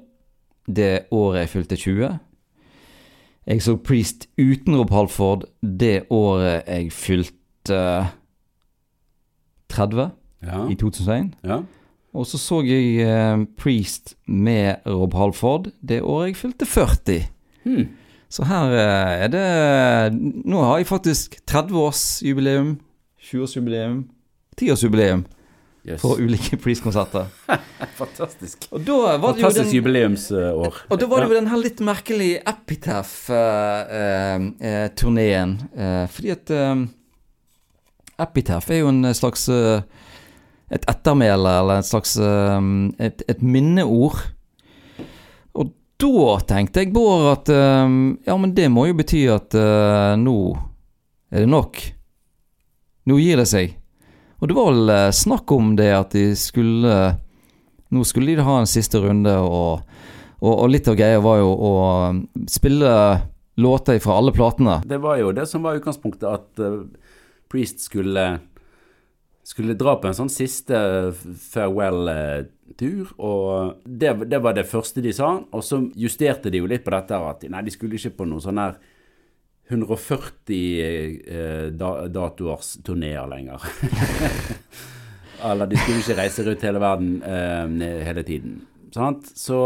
det året jeg fylte 20. Jeg så Priest uten Rob Halford det året jeg fylte 30, ja, i 2001. ja. Og så så jeg eh, Priest med Rob Halford det året jeg fylte 40. Hmm. Så her eh, er det Nå har jeg faktisk 30-årsjubileum, 20-årsjubileum, 10-årsjubileum Yes. for ulike Priest-konserter. Fantastisk. Og da var det jo Fantastisk den, jubileumsår. og da var det jo den her litt merkelige Epitaph-turneen. eh, fordi at eh, Epitaph er jo en slags eh, Et ettermæle, eller et slags eh, et, et minneord. Og da tenkte jeg, Bård, at eh, ja, men det må jo bety at eh, nå er det nok. Nå gir det seg. Og det var vel eh, snakk om det at de skulle Nå skulle de ha en siste runde, og, og, og litt av greia var jo å um, spille låter fra alle platene. Det var jo det som var utgangspunktet, at eh, Priest skulle skulle dra på en sånn siste farewell-tur, og det, det var det første de sa. Og så justerte de jo litt på dette at nei, de skulle ikke på noen sånn her 140 eh, da, datoers turneer lenger. Eller de skulle ikke reise rundt hele verden eh, hele tiden. Sant? Så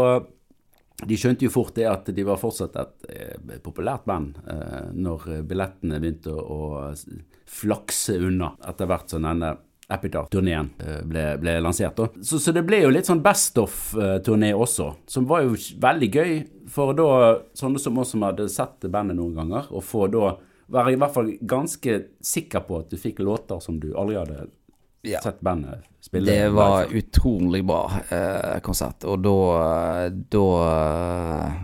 de skjønte jo fort det at de var fortsatt et eh, populært band eh, når billettene begynte å, flakse unna etter hvert som denne Epitaph-turneen ble, ble lansert. Så, så det ble jo litt sånn Best of-turné også, som var jo veldig gøy for da sånne som oss som hadde sett bandet noen ganger, og få da være i hvert fall ganske sikker på at du fikk låter som du aldri hadde Ja. sett bandet spille. Det var utrolig bra eh, konsert, og da Da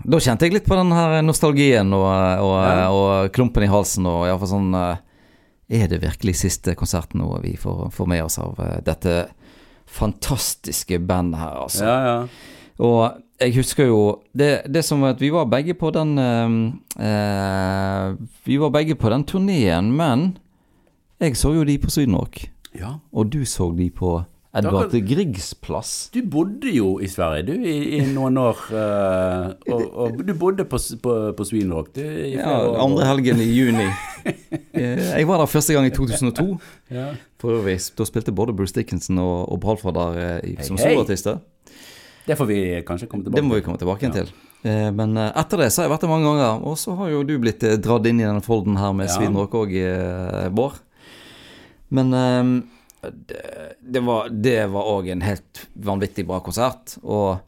Da kjente jeg litt på den her nostalgien og, og, Ja. og klumpen i halsen, og iallfall sånn eh, Er det virkelig siste konserten nå vi får, får med oss av eh, dette fantastiske bandet her, altså? Ja, ja. Og jeg husker jo det, det som at vi var begge på den eh, eh, Vi var begge på den turneen, men jeg så jo de på Sydenrock. ja. Og du så de på Edvard Ja, Griegs plass. Du bodde jo i Sverige, du, i, i noen år. Uh, og, og du bodde på, på, på Svinrock, du. i Ja, år. andre helgen i juni. Eh, Jeg var der første gang i 2002. Ja. For øvrig, da spilte både Bruce Dickinson og, og Bralford der eh, som hey. soloartister. Det får vi kanskje komme tilbake Det må vi komme tilbake til. Ja. Men eh, etter det så har jeg vært der mange ganger, og så har jo du blitt eh, dratt inn i denne folden her med Ja. Svinrock òg, Bård. Men eh, det, det var det var òg en helt vanvittig bra konsert. Og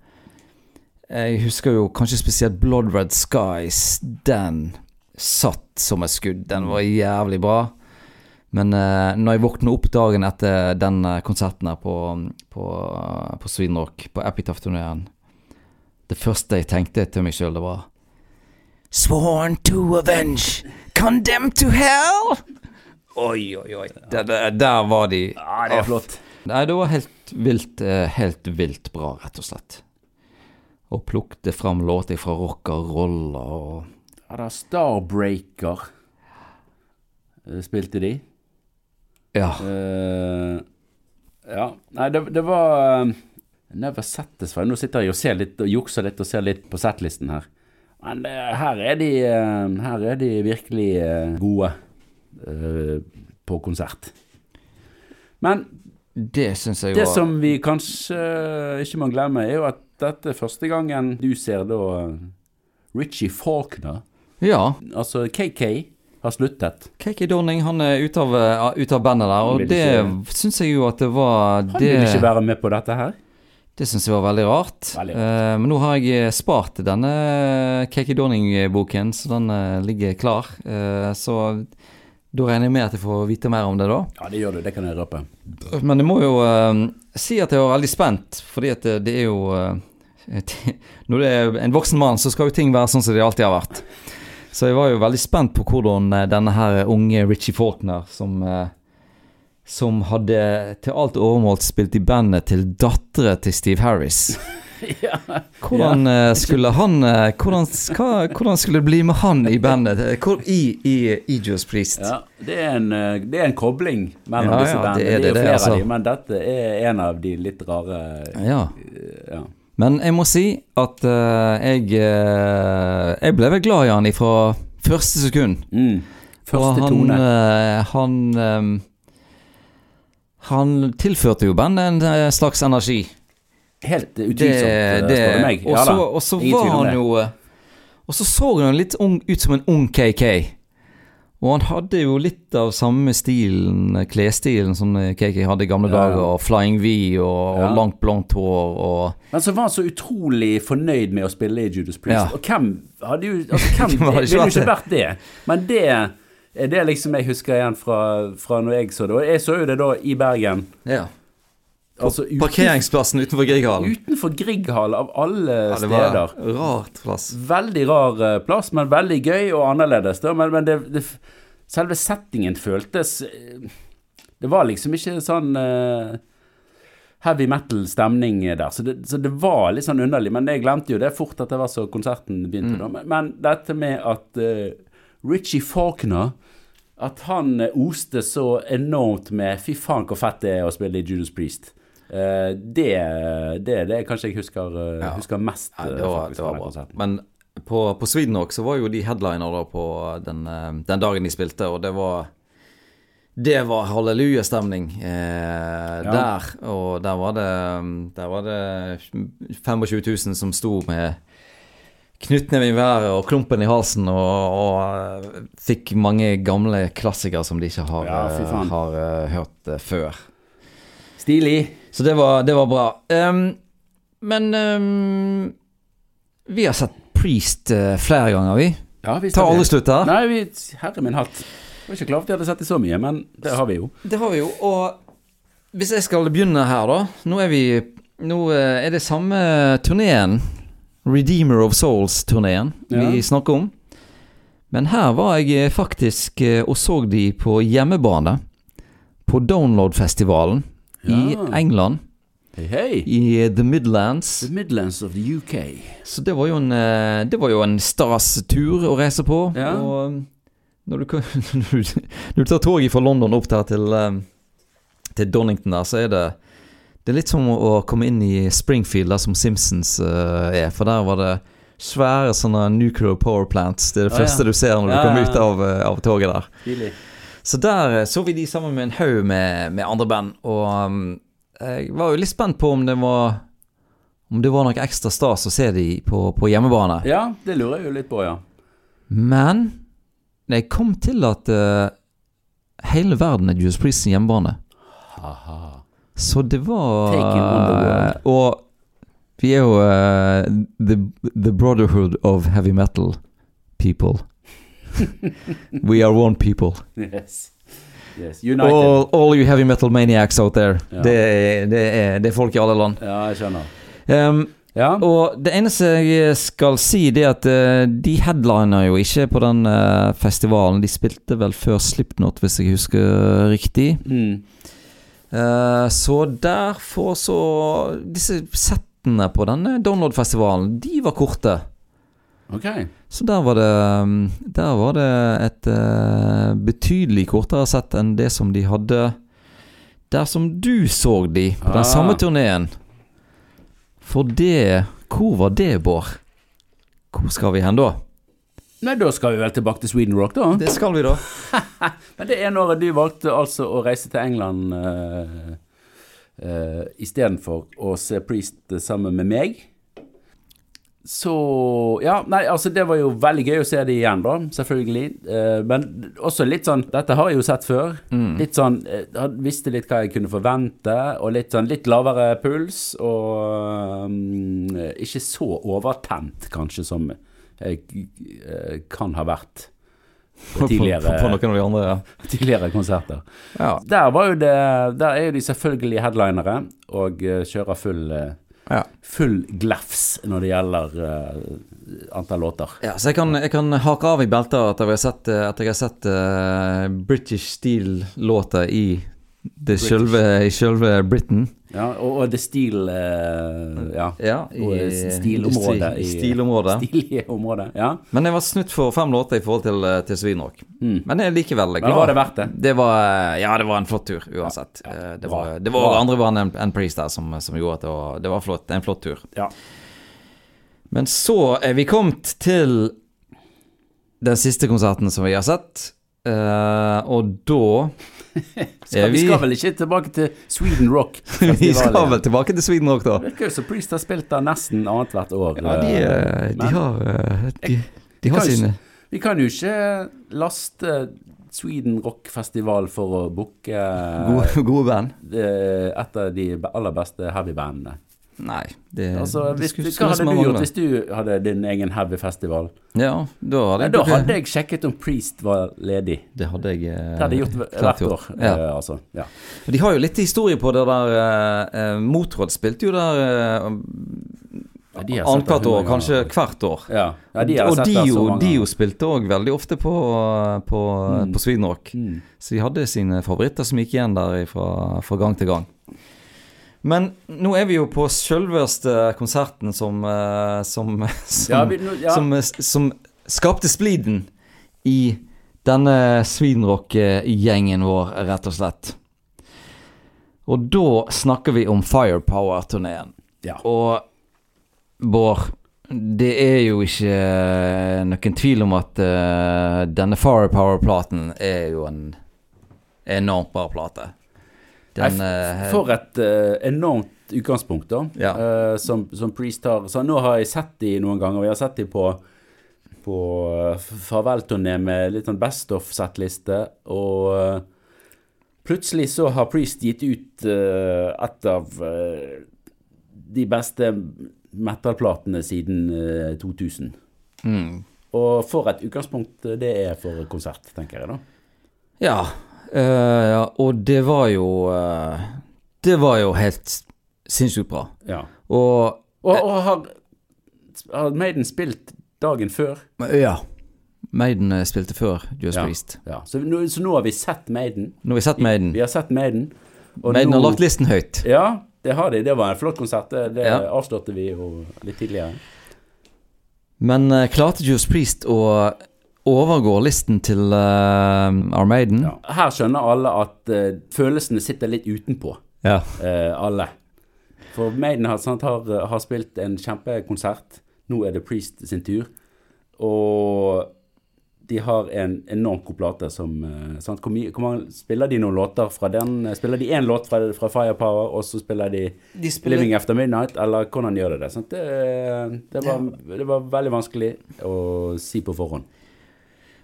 jeg husker jo kanskje spesielt Blood Red Skies. Den satt som et skudd. Den var jævlig bra. Men eh, når jeg våkna opp dagen etter den eh, konserten her på, på, på Svinrock, på Epitaph-turneen Det første jeg tenkte til meg sjøl, det var Sworn to avenge, condemned to hell! Oi, oi, oi. Der, der, der var de. Ja, det er flott. Nei, det var helt vilt, eh, helt vilt bra, rett og slett. Og plukte fram låter fra rock og roll og Ja, da Starbreaker eh, spilte de. Ja. Uh, ja. Nei, det, det var uh, Never Satisfied. Nå sitter jeg og ser litt og jukser litt og ser litt på settlisten her. Men uh, her er de Her er de virkelig gode på konsert. Men Det syns jeg det var som vi kanskje ikke må glemme, er jo at dette er første gangen du ser da Richie Faulkner, Ja. altså KK, har sluttet. KK Donning han er ute av, eh, ut av bandet der, og det ikke- syns jeg jo at det var Han det, vil ikke være med på dette her. Det syns jeg var veldig rart. Veldig Eh, men nå har jeg eh, spart denne KK Donning-boken, så den ligger klar. Uh, så da regner jeg med at jeg får vite mer om det da. Ja, det gjør du. Det kan jeg røpe. Men jeg må jo uh, si at jeg var veldig spent, fordi at det, det er jo uh, Når det er en voksen mann, så skal jo ting være sånn som de alltid har vært. Så jeg var jo veldig spent på hvordan eh, denne her unge Richie Faulkner, som eh, som hadde til alt overmålt spilt i bandet til dattera til Steve Harris. ja. Hvordan eh, skulle han hvordan, hva, hvordan skulle det bli med han i bandet? Hvor, I, i, i Judas Priest? ja det, er en, det er en kobling mellom Ja, disse ja, bandene. det er Det er, det, det, flere altså. av dem, men dette er en av de litt rare Ja. ja. Men jeg må si at uh, jeg uh, Jeg ble vel glad i han ifra første sekund. Mm. Første han, tone. Uh, han um, Han tilførte jo bandet en slags energi. Helt utvilsomt, spør du meg. og så, så var han jo Og så så han litt ung, ut som en ung KK. Og han hadde jo litt av samme stilen, klesstilen som KK hadde i gamle Ja, dager. Og Flying V og, og Ja. langt, blondt hår og Men så var han så utrolig fornøyd med å spille i Judas Priest. Ja. Og hvem hadde jo altså, hvem, Det ville jo ikke vært det. Men det er det liksom jeg husker igjen fra, fra når jeg så det. Og jeg så jo det da i Bergen. Ja. Altså uten- Parkeringsplassen utenfor Grieghallen. Utenfor Grieghallen, av alle Ja, det var steder. rart plass. Veldig rar eh, plass, men veldig gøy og annerledes. Da. Men, men det, det, selve settingen føltes eh, Det var liksom ikke sånn uh, heavy metal-stemning der. Så det, så det var litt sånn underlig. Men jeg glemte jo det fort at det var så konserten begynte. Mm. da. Men, men dette med at uh, Richie Faulkner At han oste så enormt med Fy faen, hvor fett det er å spille i Judas Priest. Eh, det, det er det kanskje jeg husker, eh, Ja. husker mest. Ja, eh, det var, faktisk, det var bra. Men på, på Sweden Rock så var jo de headliner da på den, den dagen de spilte, og det var Det var hallelujastemning eh, der. Og der var det Der var det 25 000 som sto med knyttneve i været og klumpen i halsen og, og fikk mange gamle klassikere som de ikke har, Ja, har hørt før. Stilig. Så det var, det var bra. Um, men um, vi har sett Priest eh, flere ganger, vi. Ja, vi Tar aldri slutt her. Nei, vi, herre min hatt. Jeg var ikke klar for at jeg hadde sett det så mye, men det har vi jo. Det har vi jo, og hvis jeg skal begynne her, da. Nå er vi Nå eh, er det samme turneen, Redeemer of Souls-turneen, Ja. vi snakker om. Men her var jeg eh, faktisk og så de på hjemmebane. På Download-festivalen i England. Hei, hei. I The Midlands. The Midlands of the UK. Så det var jo en, eh, det var jo en stas tur å reise på. Ja. Og um, når du, når du, når du tar toget fra London opp der til, um, til Donington der, så er det Det er litt som å komme inn i Springfield, der som Simpsons eh, er. For der var det svære sånne nuclear power plants. Det er det ah, første ja. du ser når du Ja, kommer ut av, eh, av toget der. Stilig. Så der eh, så vi de sammen med en haug med, med andre band, og um, jeg var jo litt spent på om det var Om det var noe ekstra stas å se de på, på hjemmebane. Ja, det lurer jeg jo litt på, ja. Men jeg kom til at uh, hele verden er Judas Priest sin hjemmebane. Aha. Så det var eh, Og vi er jo uh, the, the brotherhood of heavy metal people. We are one people. Yes. Yes. United. All, all you heavy metal maniacs out there. Ja. Det, er, det, er, det er folk i alle land. Ja, jeg skjønner. Um, Ja. og det eneste jeg skal si, det er at uh, de headliner jo ikke på den uh, festivalen. De spilte vel før Slipknot, hvis jeg husker riktig. Mm. Uh, så derfor så Disse settene på denne download-festivalen, de var korte. Ok. Så der var det um, Der var det et eh, betydelig kortere sett enn det som de hadde der som du så de på den Ah. samme turneen. For det Hvor var det, Bård? Hvor skal vi hen da? Nei, da skal vi vel tilbake til Sweden Rock, da. Det skal vi da. Men det er når du valgte altså å reise til England uh, uh, istedenfor å se Priest sammen med meg. Så Ja, nei, altså det var jo veldig gøy å se det igjen, da, selvfølgelig. Eh, men også litt sånn Dette har jeg jo sett før. Litt sånn eh, Jeg visste litt hva jeg kunne forvente, og litt sånn litt lavere puls. Og um, ikke så overtent, kanskje, som jeg uh, kan ha vært tidligere På, på, på noen av de andre, ja. tidligere konserter. ja. Der var jo det Der er jo de selvfølgelig headlinere og uh, kjører full eh, Ja. Full glefs når det gjelder uh, antall låter. Ja, så jeg kan, jeg kan hake av i beltet at jeg har sett, eh, at jeg har sett uh, British Steel-låter i det sjølve, i sjølve Britain. Ja, og, og det stil... eh, Ja. Ja, i, stilområdet i- stilområdet. Stilige området, Ja. Men jeg var snutt for fem låter i forhold til, eh, til Svinrock. Mm. Men jeg er likevel glad. Men var det verdt det? Det var, eh, ja, det var en flott tur, uansett. Ja, ja. Eh, Det var, det var Bra. andre band enn en Priest der som, som gjorde at det var, det var flott, en flott tur. Ja. Men så er vi kommet til den siste konserten som vi har sett. Eh, og da Skal, vi skal vel ikke tilbake til Sweden Rock? Vi skal vel tilbake til Sweden Rock, da. Det virker jo som Priest har spilt der nesten annethvert år. Ja, de, eh, eh, de har eh, De, de har sine Vi kan jo ikke laste Sweden Rock Festival for å booke gode, gode band. et av de aller beste heavybandene. Nei, det, Altså, det hvis, skulle- hva hadde du gjort hvis du hadde din egen heavy-festival? Ja, da hadde Ja, jeg da hadde jeg sjekket om Priest var ledig. Det hadde jeg eh, Det hadde jeg gjort hvert år. Ja. eh, altså. ja. De har jo litt historie på det der eh, eh, Motråd spilte jo der eh, Ja, de annethvert år, kanskje hvert år. Ja, ja de og Dio, Dio spilte òg veldig ofte på, på, Mm. på Sweden Mm. Så de hadde sine favoritter som gikk igjen der fra, fra gang til gang. Men nå er vi jo på selveste konserten som eh, som, som, Ja, vi, ja. som, som skapte spliden i denne Sweden Rock-gjengen vår, rett og slett. Og da snakker vi om Firepower-turneen. Ja. Og Bård, det er jo ikke eh, noen tvil om at uh, denne Firepower-platen er jo en enormt bra plate. Den Nei, eh, For et uh, enormt utgangspunkt, da. Ja. uh, som, som Priest har. Så nå har jeg sett de noen ganger, jeg har sett de på på farvelturné med litt sånn Best of-settliste, og uh, plutselig så har Priest gitt ut et av de beste metal-platene siden eh, 2000. mm. Og for et utgangspunkt det er for konsert, tenker jeg da. Ja, eh, ja, og det var jo uh, det var jo helt sinnssykt bra. Ja. Og Og, og har, har Maiden spilt dagen før? ja. Maiden eh, spilte før Judas Ja. Priest. Ja. Så, nå, så nå har vi sett Maiden. Nå har vi sett Maiden. Vi har sett Maiden. Maiden har lagt listen høyt. Ja, det har de. Det var en flott konsert. Det, det Ja. avslørte vi jo litt tidligere. Men uh, klarte Judas Priest å overgå listen til uh, Our Maiden? Ja. Her skjønner alle at uh, følelsene sitter litt utenpå. Ja. Uh, alle. For Maiden har, sant, har, har spilt en kjempekonsert. Nå er det Priest sin tur. Og de har en enormt god plate som eh, sant, hvor, mye, hvor mange Spiller de noen låter fra den? Spiller de én låt fra, fra Firepower, og så spiller de Living After Midnight, eller hvordan gjør de det? Sant? Det, det, var, det var veldig vanskelig å si på forhånd.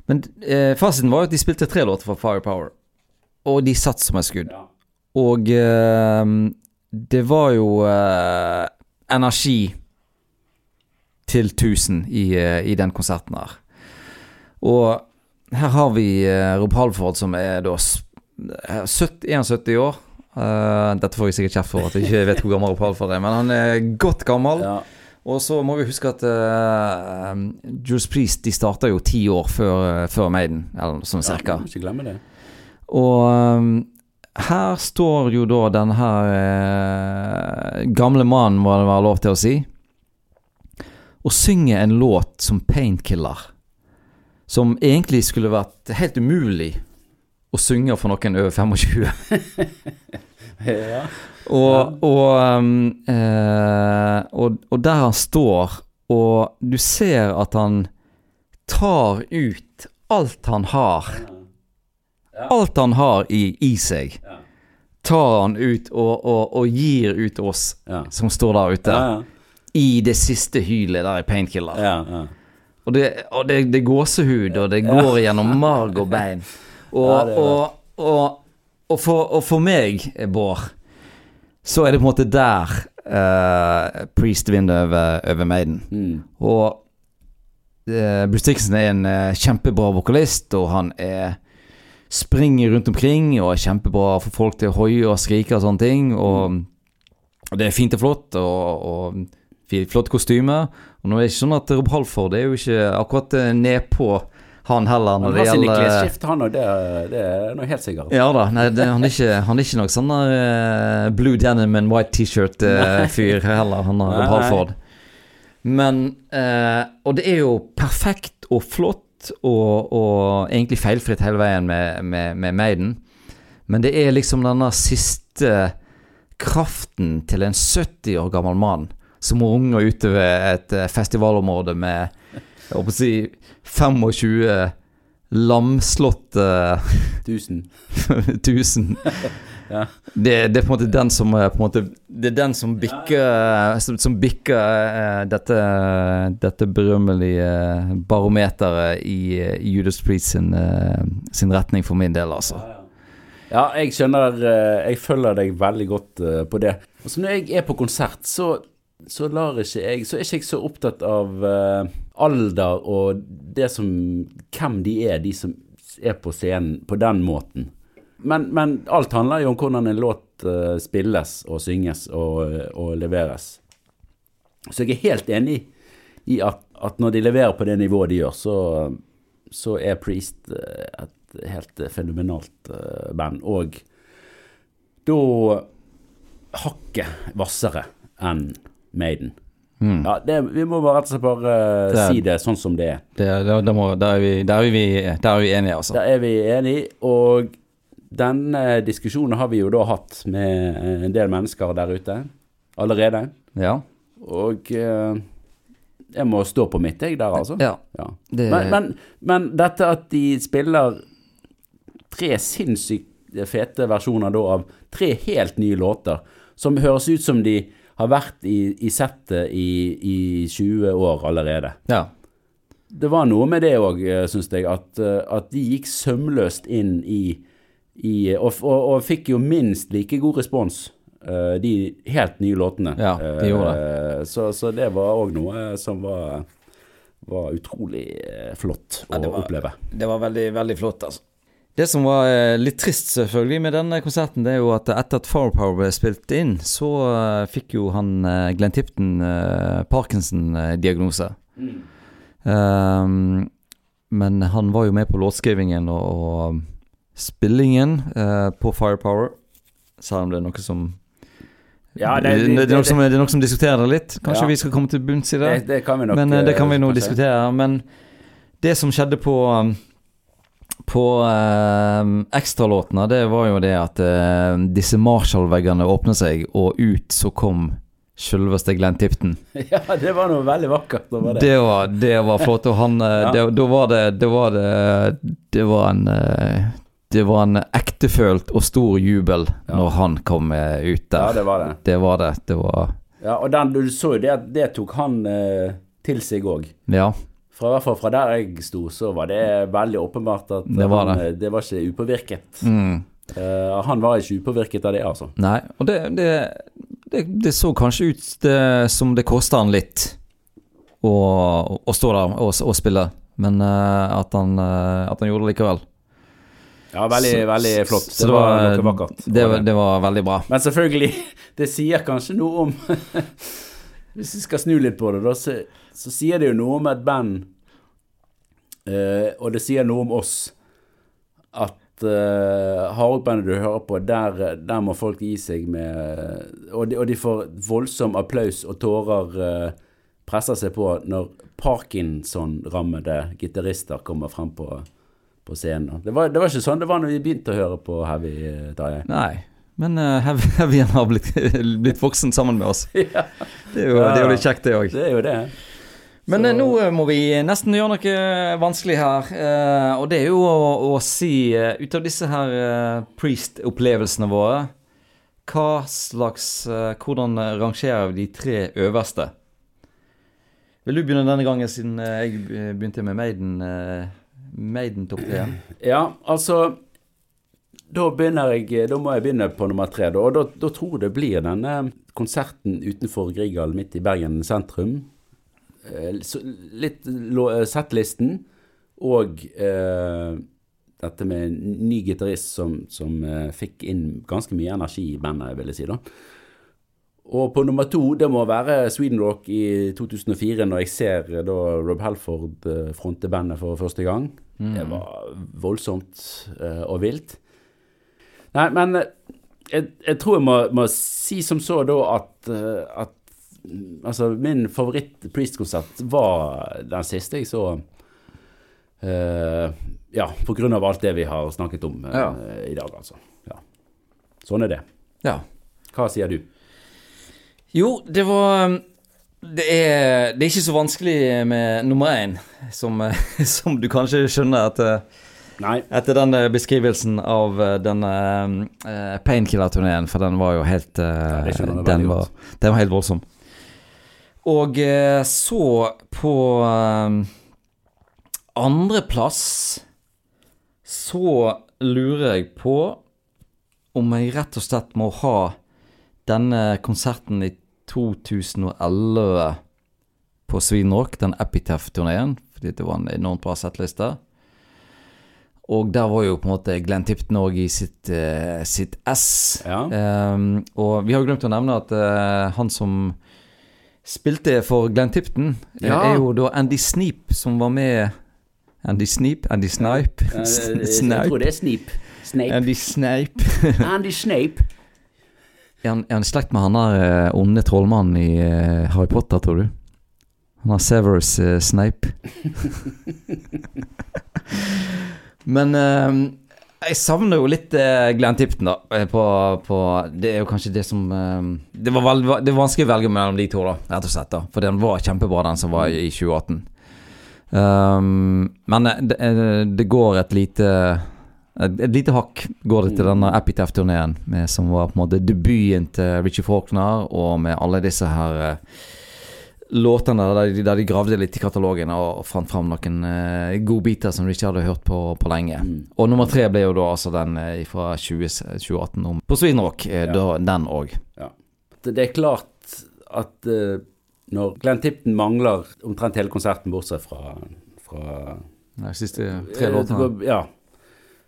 Men eh, fasiten var jo at de spilte tre låter fra Firepower, og de satt som et skudd. Ja. Og eh, det var jo eh, energi til 1000 i, eh, i den konserten her. Og her har vi eh, Rob Halford som er da s- eh, 70, 71 år. Dette får jeg sikkert kjeft for at jeg ikke vet hvor gammel Rob Halford er, men han er godt gammel. Ja. Og så må vi huske at uh, Jules Priest de starta jo ti år før, eh, før Maiden, eller sånn cirka. Ja, ikke glemme det. Og um, her står jo da den her eh, gamle mannen, må det være lov til å si, og synger en låt som Painkiller. Som egentlig skulle vært helt umulig å synge for noen over 25. Ja. Og, og, um, eh, og, og der han står, og du ser at han tar ut alt han har. Alt han har i, i seg, tar han ut og, og, gir ut oss Ja. som står der ute. Ja, I det siste hylet der i Painkiller. ja, ja. Og, det, og det, det er gåsehud, og det går gjennom marg og bein. Og, og, og, og, for, og for meg, Bård, så er det på en måte der uh, Priest vinner over, over Maiden. Mm. Og uh, Bruce Dixon er en uh, kjempebra vokalist, og han er springer rundt omkring og er kjempebra for folk til å hoie og skrike og sånne ting. Og, og det er fint og flott, og, og flott kostyme. Og nå er det ikke sånn at Rob Halford er jo ikke akkurat nedpå han heller Han når har det sine klesskift, han òg. Det, det er noe helt sikkert. ja da, nei, det, han, er ikke, han er ikke noe sånn eh, blue denim and white t-shirt-fyr heller, han har. Halford. Men uh, Og det er jo perfekt og flott og, og egentlig feilfritt hele veien med, med, med Maiden. Men det er liksom denne siste kraften til en 70 år gammel mann som runger ved et eh, festivalområde med jeg håper å si 25 lamslåtte Tusen. tusen. Ja. Det, det er på en måte den som eh, måte, Det er den som bikker Som, som bikker eh, dette, dette berømmelige barometeret i, i Judas Priest sin, eh, sin retning for min del, altså. Ja, jeg skjønner Jeg følger deg veldig godt på det. Altså Når jeg er på konsert, så, så lar ikke jeg Så er ikke jeg så opptatt av eh, alder og det som Hvem de er, de som er på scenen på den måten. Men, men alt handler jo om hvordan en låt eh, spilles og synges og, og leveres. Så jeg er helt enig i at, at når de leverer på det nivået de gjør, så, så er Priest eh, et helt eh, fenomenalt eh, band. Og da hakket hvassere enn Maiden. Ja, det, vi må bare rett og slett bare eh, Det si det sånn som det er. Det, det, må, der, er vi, der, er vi, der er vi enige, altså. Der er vi enige, og denne diskusjonen har vi jo da hatt med eh, en del mennesker der ute allerede. Ja. Og eh, jeg må stå på mitt, jeg, der, altså. ja. Ja. Men, men, men dette at de spiller tre sinnssykt fete versjoner da av tre helt nye låter, som høres ut som de har vært i, i settet i, i 20 år allerede. ja. Det var noe med det òg, syns jeg, at, eh, at de gikk sømløst inn i, i og, og, og fikk jo minst like god respons, eh, de helt nye låtene. Ja, de gjorde det. Så, så det var òg noe som var, var utrolig eh, flott å Ja, det var- oppleve. Det var veldig, veldig flott, altså. Det som var eh, litt trist selvfølgelig med denne konserten, det er jo at etter at Firepower ble spilt inn, så eh, fikk jo han eh, Glenn Tipton Parkinson-diagnose. Um, men han var jo med på låtskrivingen og, og spillingen uh, på Firepower, selv om det er noe som Ja, det, det, det, det, er noe som, det er noe som diskuterer det litt. Kanskje Ja. vi skal komme til bunns i det? det, kan vi nok Men det kan vi nå diskutere. Men det som skjedde på um, På eh, ekstralåtene, det var jo det at eh, disse Marshall-veggene åpnet seg, og ut så kom selveste Glenn Tipton. Ja, det var noe veldig vakkert over det. Det var, det var flott, og han eh, Ja. det, Da var det Det var det Det var en eh, Det var en ektefølt og stor jubel Ja. når han kom ut ut Ja, der. det var det. Det var det. Det var Ja, og den, du så jo det at det tok han eh, til seg òg. Ja. Fra, hvert fall fra der jeg sto, så var det veldig åpenbart at Det var det. Han, det var ikke upåvirket. Mm. Uh, han var ikke upåvirket av det, altså. Nei, og det, det, det, det så kanskje ut som det kosta han litt å, å stå der og, og spille, men uh, at, han, uh, at han gjorde det likevel. Ja, veldig, Så- veldig flott. Det var noe vakkert. Det, det var veldig bra. Men selvfølgelig, det sier kanskje noe om Hvis vi skal snu litt på det, da, så, så sier det jo noe om et band, eh, og det sier noe om oss, at uh, hardrockbandet du hører på, der, der må folk gi seg med Og de, og de får voldsom applaus og tårer eh, presser seg på når Parkinson-rammede gitarister kommer frem på, på scenen. Det var, det var ikke sånn det var når vi begynte å høre på heavy, eh, Tarjei. Men uh, Heavyen har blitt, blitt voksen sammen med oss. Ja, Det er jo, det er jo litt kjekt, det òg. det er jo det. Men Så- eh, nå eh, må vi nesten gjøre noe vanskelig her. eh, og det er jo å, å si Ut av disse her eh, Priest-opplevelsene våre Hva slags eh, Hvordan rangerer vi de tre øverste? Vil du begynne denne gangen, siden jeg begynte med Maiden, Maiden topp 3? Ja, altså Da begynner jeg Da må jeg begynne på nummer tre. Da, og da, da tror jeg det blir denne konserten utenfor Grieghallen midt i Bergen sentrum. Eh, litt eh, settlisten og eh, dette med en ny gitarist som, som eh, fikk inn ganske mye energi i bandet, vil jeg si. da. Og på nummer to, det må være Sweden Rock i 2004, når jeg ser eh, da Rob Halford eh, fronte bandet for første gang. Det var voldsomt eh, og vilt. Nei, men eh, jeg, jeg tror jeg må, må si som så da at, eh, at Altså, min favoritt-Priest-konsert var den siste jeg så. Uh, ja, på grunn av alt det vi har snakket om uh, Ja. i dag, altså. Ja. Sånn er det. Ja. Hva sier du? Jo, det var det er, det er ikke så vanskelig med nummer én, som, som du kanskje skjønner etter, Nei. etter den beskrivelsen av eh, denne uh, Painkiller-turneen, for den var jo helt uh, ja, den, var, den var helt voldsom. Og uh, så på uh, andreplass så lurer jeg på om jeg rett og slett må ha denne konserten i 2011 på Sweden Rock, den Epitaph-turneen, fordi det var en enormt bra settliste. Og der var jo på en måte Glenn Tipton òg i sitt, uh, sitt S. Ja. Um, og vi har glemt å nevne at uh, han som spilte for Glenn Tipton, eh, Ja. er jo da Andy Sneap, som var med Andy Sneap? Andy Snipe? Eh, jeg, tror det er Sneap. Snape. Andy Snape. Andy Snape. Er han, er han slekt med han der onde trollmannen i Harry Potter, tror du? Han har Severus uh, Snape. Men eh, jeg savner jo litt eh, Glenn Tipton, da. eh, På, på, det er jo kanskje det som eh, det, var vel, det var vanskelig å velge mellom de to, da, rett og slett. da For den var kjempebra, den som var i 2018. Um, men eh, det, det går et lite et lite hakk går det til denne Epitaph-turneen, som var på en måte debuten til Richie Faulkner, og med alle disse her eh, låtene der de, der de gravde litt i katalogen og fant fram noen uh, godbiter som de ikke hadde hørt på på lenge. Mm. Og nummer tre ble jo da altså den uh, fra 20, 2018 om, på Sweden Rock. eh, Ja. den òg. Det det er klart at uh, når Glenn Tipton mangler omtrent hele konserten, bortsett fra, fra De siste tre låtene. Ja.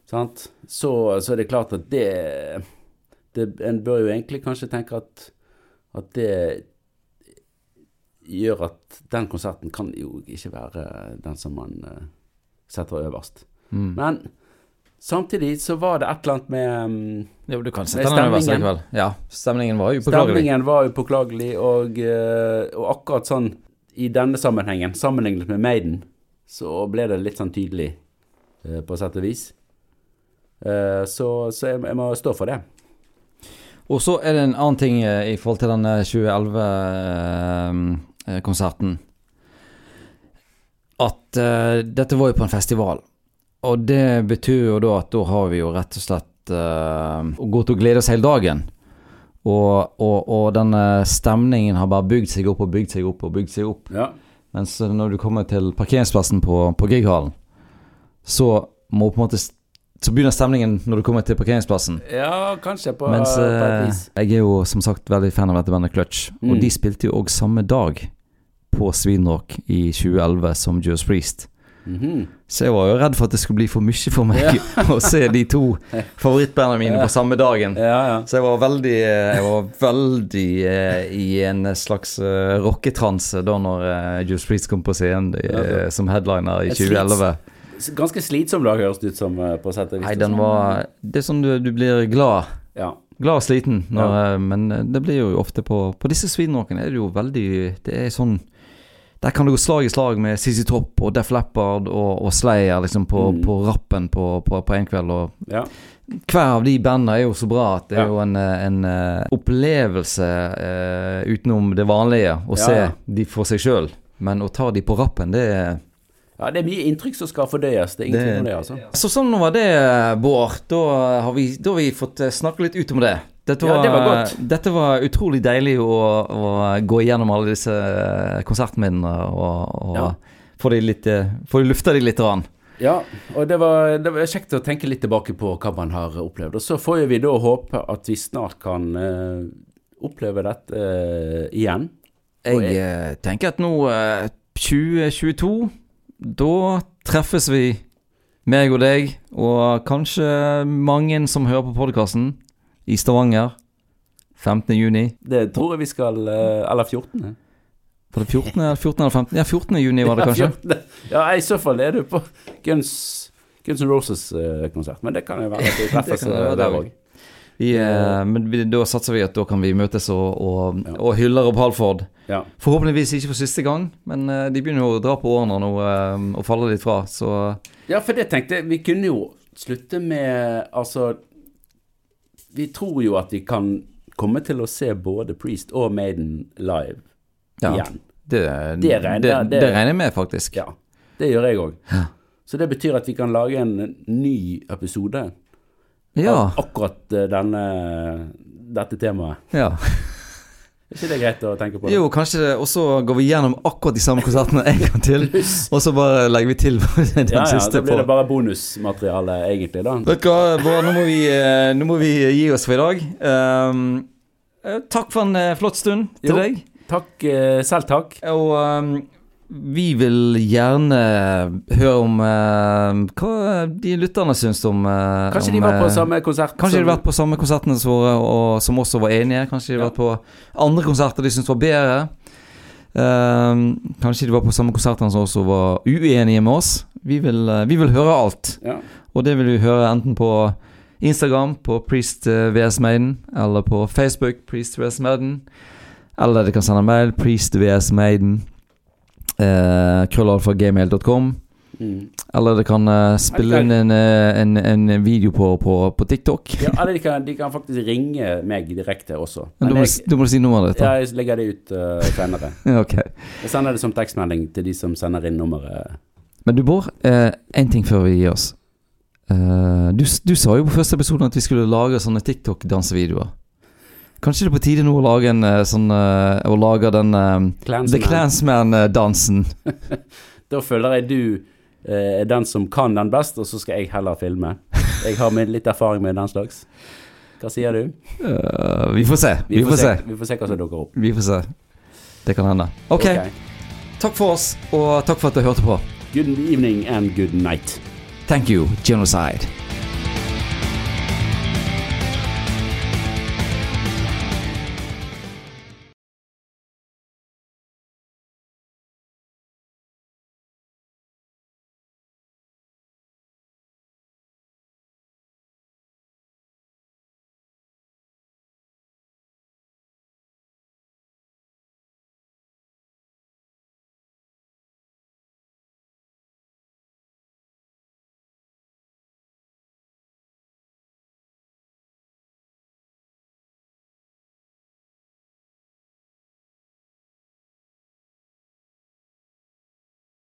Sant? Så, så er det klart at det, det En bør jo egentlig kanskje tenke at, at det gjør at den konserten kan jo ikke være den som man uh, setter øverst. Mm. Men samtidig så var det et eller annet med, um, jo, med stemningen. Ja, stemningen var upåklagelig. Stemningen var upåklagelig, og, uh, og akkurat sånn i denne sammenhengen, sammenlignet med Maiden, så ble det litt sånn tydelig, uh, på sett og vis. Uh, så, så jeg, jeg må stå for det. Og så er det en annen ting i forhold til den 2011 Eh, konserten at uh, dette var jo på en festival. Og det betyr jo da at da har vi jo rett og slett eh, uh, gått og gledet oss hele dagen. Og, og, og denne stemningen har bare bygd seg opp og bygd seg opp og bygd seg opp. Ja. Mens når du kommer til parkeringsplassen på, på gighallen, så må på en måte så begynner stemningen når du kommer til parkeringsplassen. Ja, kanskje på Mens uh, jeg er jo som sagt veldig fan av dette bandet Clutch. Mm. Og de spilte jo òg samme dag på Svinrock i 2011 som Judas Priest. -hmm. Så jeg var jo redd for at det skulle bli for mye for meg å se de to favorittbandene mine på samme dagen. Ja, ja. Så jeg var veldig, eh, jeg var veldig eh, i en slags uh, rocketranse da når uh, Judas Priest kom på scenen uh, som headliner i 2011. Ganske slitsom dag, høres det ut som, eh, på sett. Nei, den var Det er sånn du, du blir glad Ja. glad og sliten, når, ja. men det blir jo ofte på På disse svinrockene er det jo veldig Det er sånn Der kan det gå slag i slag med CC Topp og Def Leppard og, og Slayer liksom på, Mm. på rappen på, på, på en kveld. Og ja. hver av de bandene er jo så bra at det er jo en, eh, en eh, opplevelse uh, utenom det vanlige å Ja, se ja. de for seg sjøl. Men å ta de på rappen, det er ja, det er mye inntrykk som skal fordøyes. Det er ingenting Det- om det, altså. Så sånn var det, Bård. Da har vi, da har vi fått snakke litt ut om det. Dette Ja, var, det var. Dette var utrolig deilig å, å gå igjennom alle disse eh, konsertminnene og, og Ja. få de litt få Få lufta de litt. Rann. Ja, og det var, det var kjekt å tenke litt tilbake på hva man har opplevd. Og så får vi da håpe at vi snart kan uh, oppleve dette uh, igjen. Jeg, Jeg eh, tenker at nå, uh, 2022, da treffes vi, meg og deg, og kanskje mange som hører på podkasten, i Stavanger. 15. juni. Det tror jeg vi skal eh, Eller 14. Var det 14. eller 14. eller 15? Ja, 14. juni var det kanskje. Ja, Ja, i så fall er du på Guns, Guns N' Roses-konsert. Men det kan jo være at vi treffes eh, der òg. Eh, men vi, da satser vi at da kan vi møtes og, og, Ja. og hyller opp Halford. Ja. Forhåpentligvis ikke for siste gang, men eh, de begynner jo å dra på årene nå eh, og falle litt fra, så ja, for det tenkte jeg Vi kunne jo slutte med Altså Vi tror jo at vi kan komme til å se både Priest og Maiden live ja. igjen. Det, Det regner- det, det- det regner jeg med, faktisk. Ja, det gjør jeg òg. Ja. Så det betyr at vi kan lage en ny episode Ja. av akkurat eh, denne, dette temaet. ja. Er ikke det greit å tenke på? Det? Jo, kanskje det, og så går vi gjennom akkurat de samme konsertene en gang til, og så bare legger vi til den ja, ja, siste da blir det bare bonusmateriale, egentlig, da. Vet du hva, Bård, nå, eh, nå må vi gi oss for i dag. Um, takk for en eh, flott stund til Jo. deg. Takk, selv takk. Og um, vi vil gjerne høre om eh, hva de lytterne syns om eh, Kanskje om, de var på eh, samme konsert Kanskje de har vært på samme konsertene våre, og som også var enige. Kanskje de har Ja. vært på andre konserter de syntes var bedre. Ehm, kanskje de var på samme konsertene som også var uenige med oss. Vi vil, eh, vi vil høre alt. ja. Og det vil vi høre enten på Instagram, på Priest eh, VS Maiden, eller på Facebook, Priest VS Maiden. Eller dere kan sende mail, Priest VS Maiden, eh, krøllalfagmail.com. Mm. Eller de kan uh, spille inn en, eh, en, en video på, på, på TikTok. ja eller de kan, de kan faktisk ringe meg direkte også. Men du, må, jeg, du- må si nummeret ditt. ja, jeg legger det ut uh, senere. okay. Jeg sender det som tekstmelding til de som sender inn nummeret. Men du, Bård, én en ting før vi gir oss. Du, du sa jo på første episode at vi skulle lage sånne TikTok-dansevideoer. Kanskje det er på tide nå å lage en eh, sånn eh, Å lage den Clansman. The Clansman. Clansman-dansen. Da føler jeg du eh, er den som kan den best, og så skal jeg heller filme. Jeg har litt erfaring med den slags. Hva sier du? Uh, vi får se. Vi, får se. Vi får se hva som dukker opp. Vi får se. Det kan hende. ok, takk for oss, og takk for at du hørte på. Good evening and good night. Thank you, Genocide.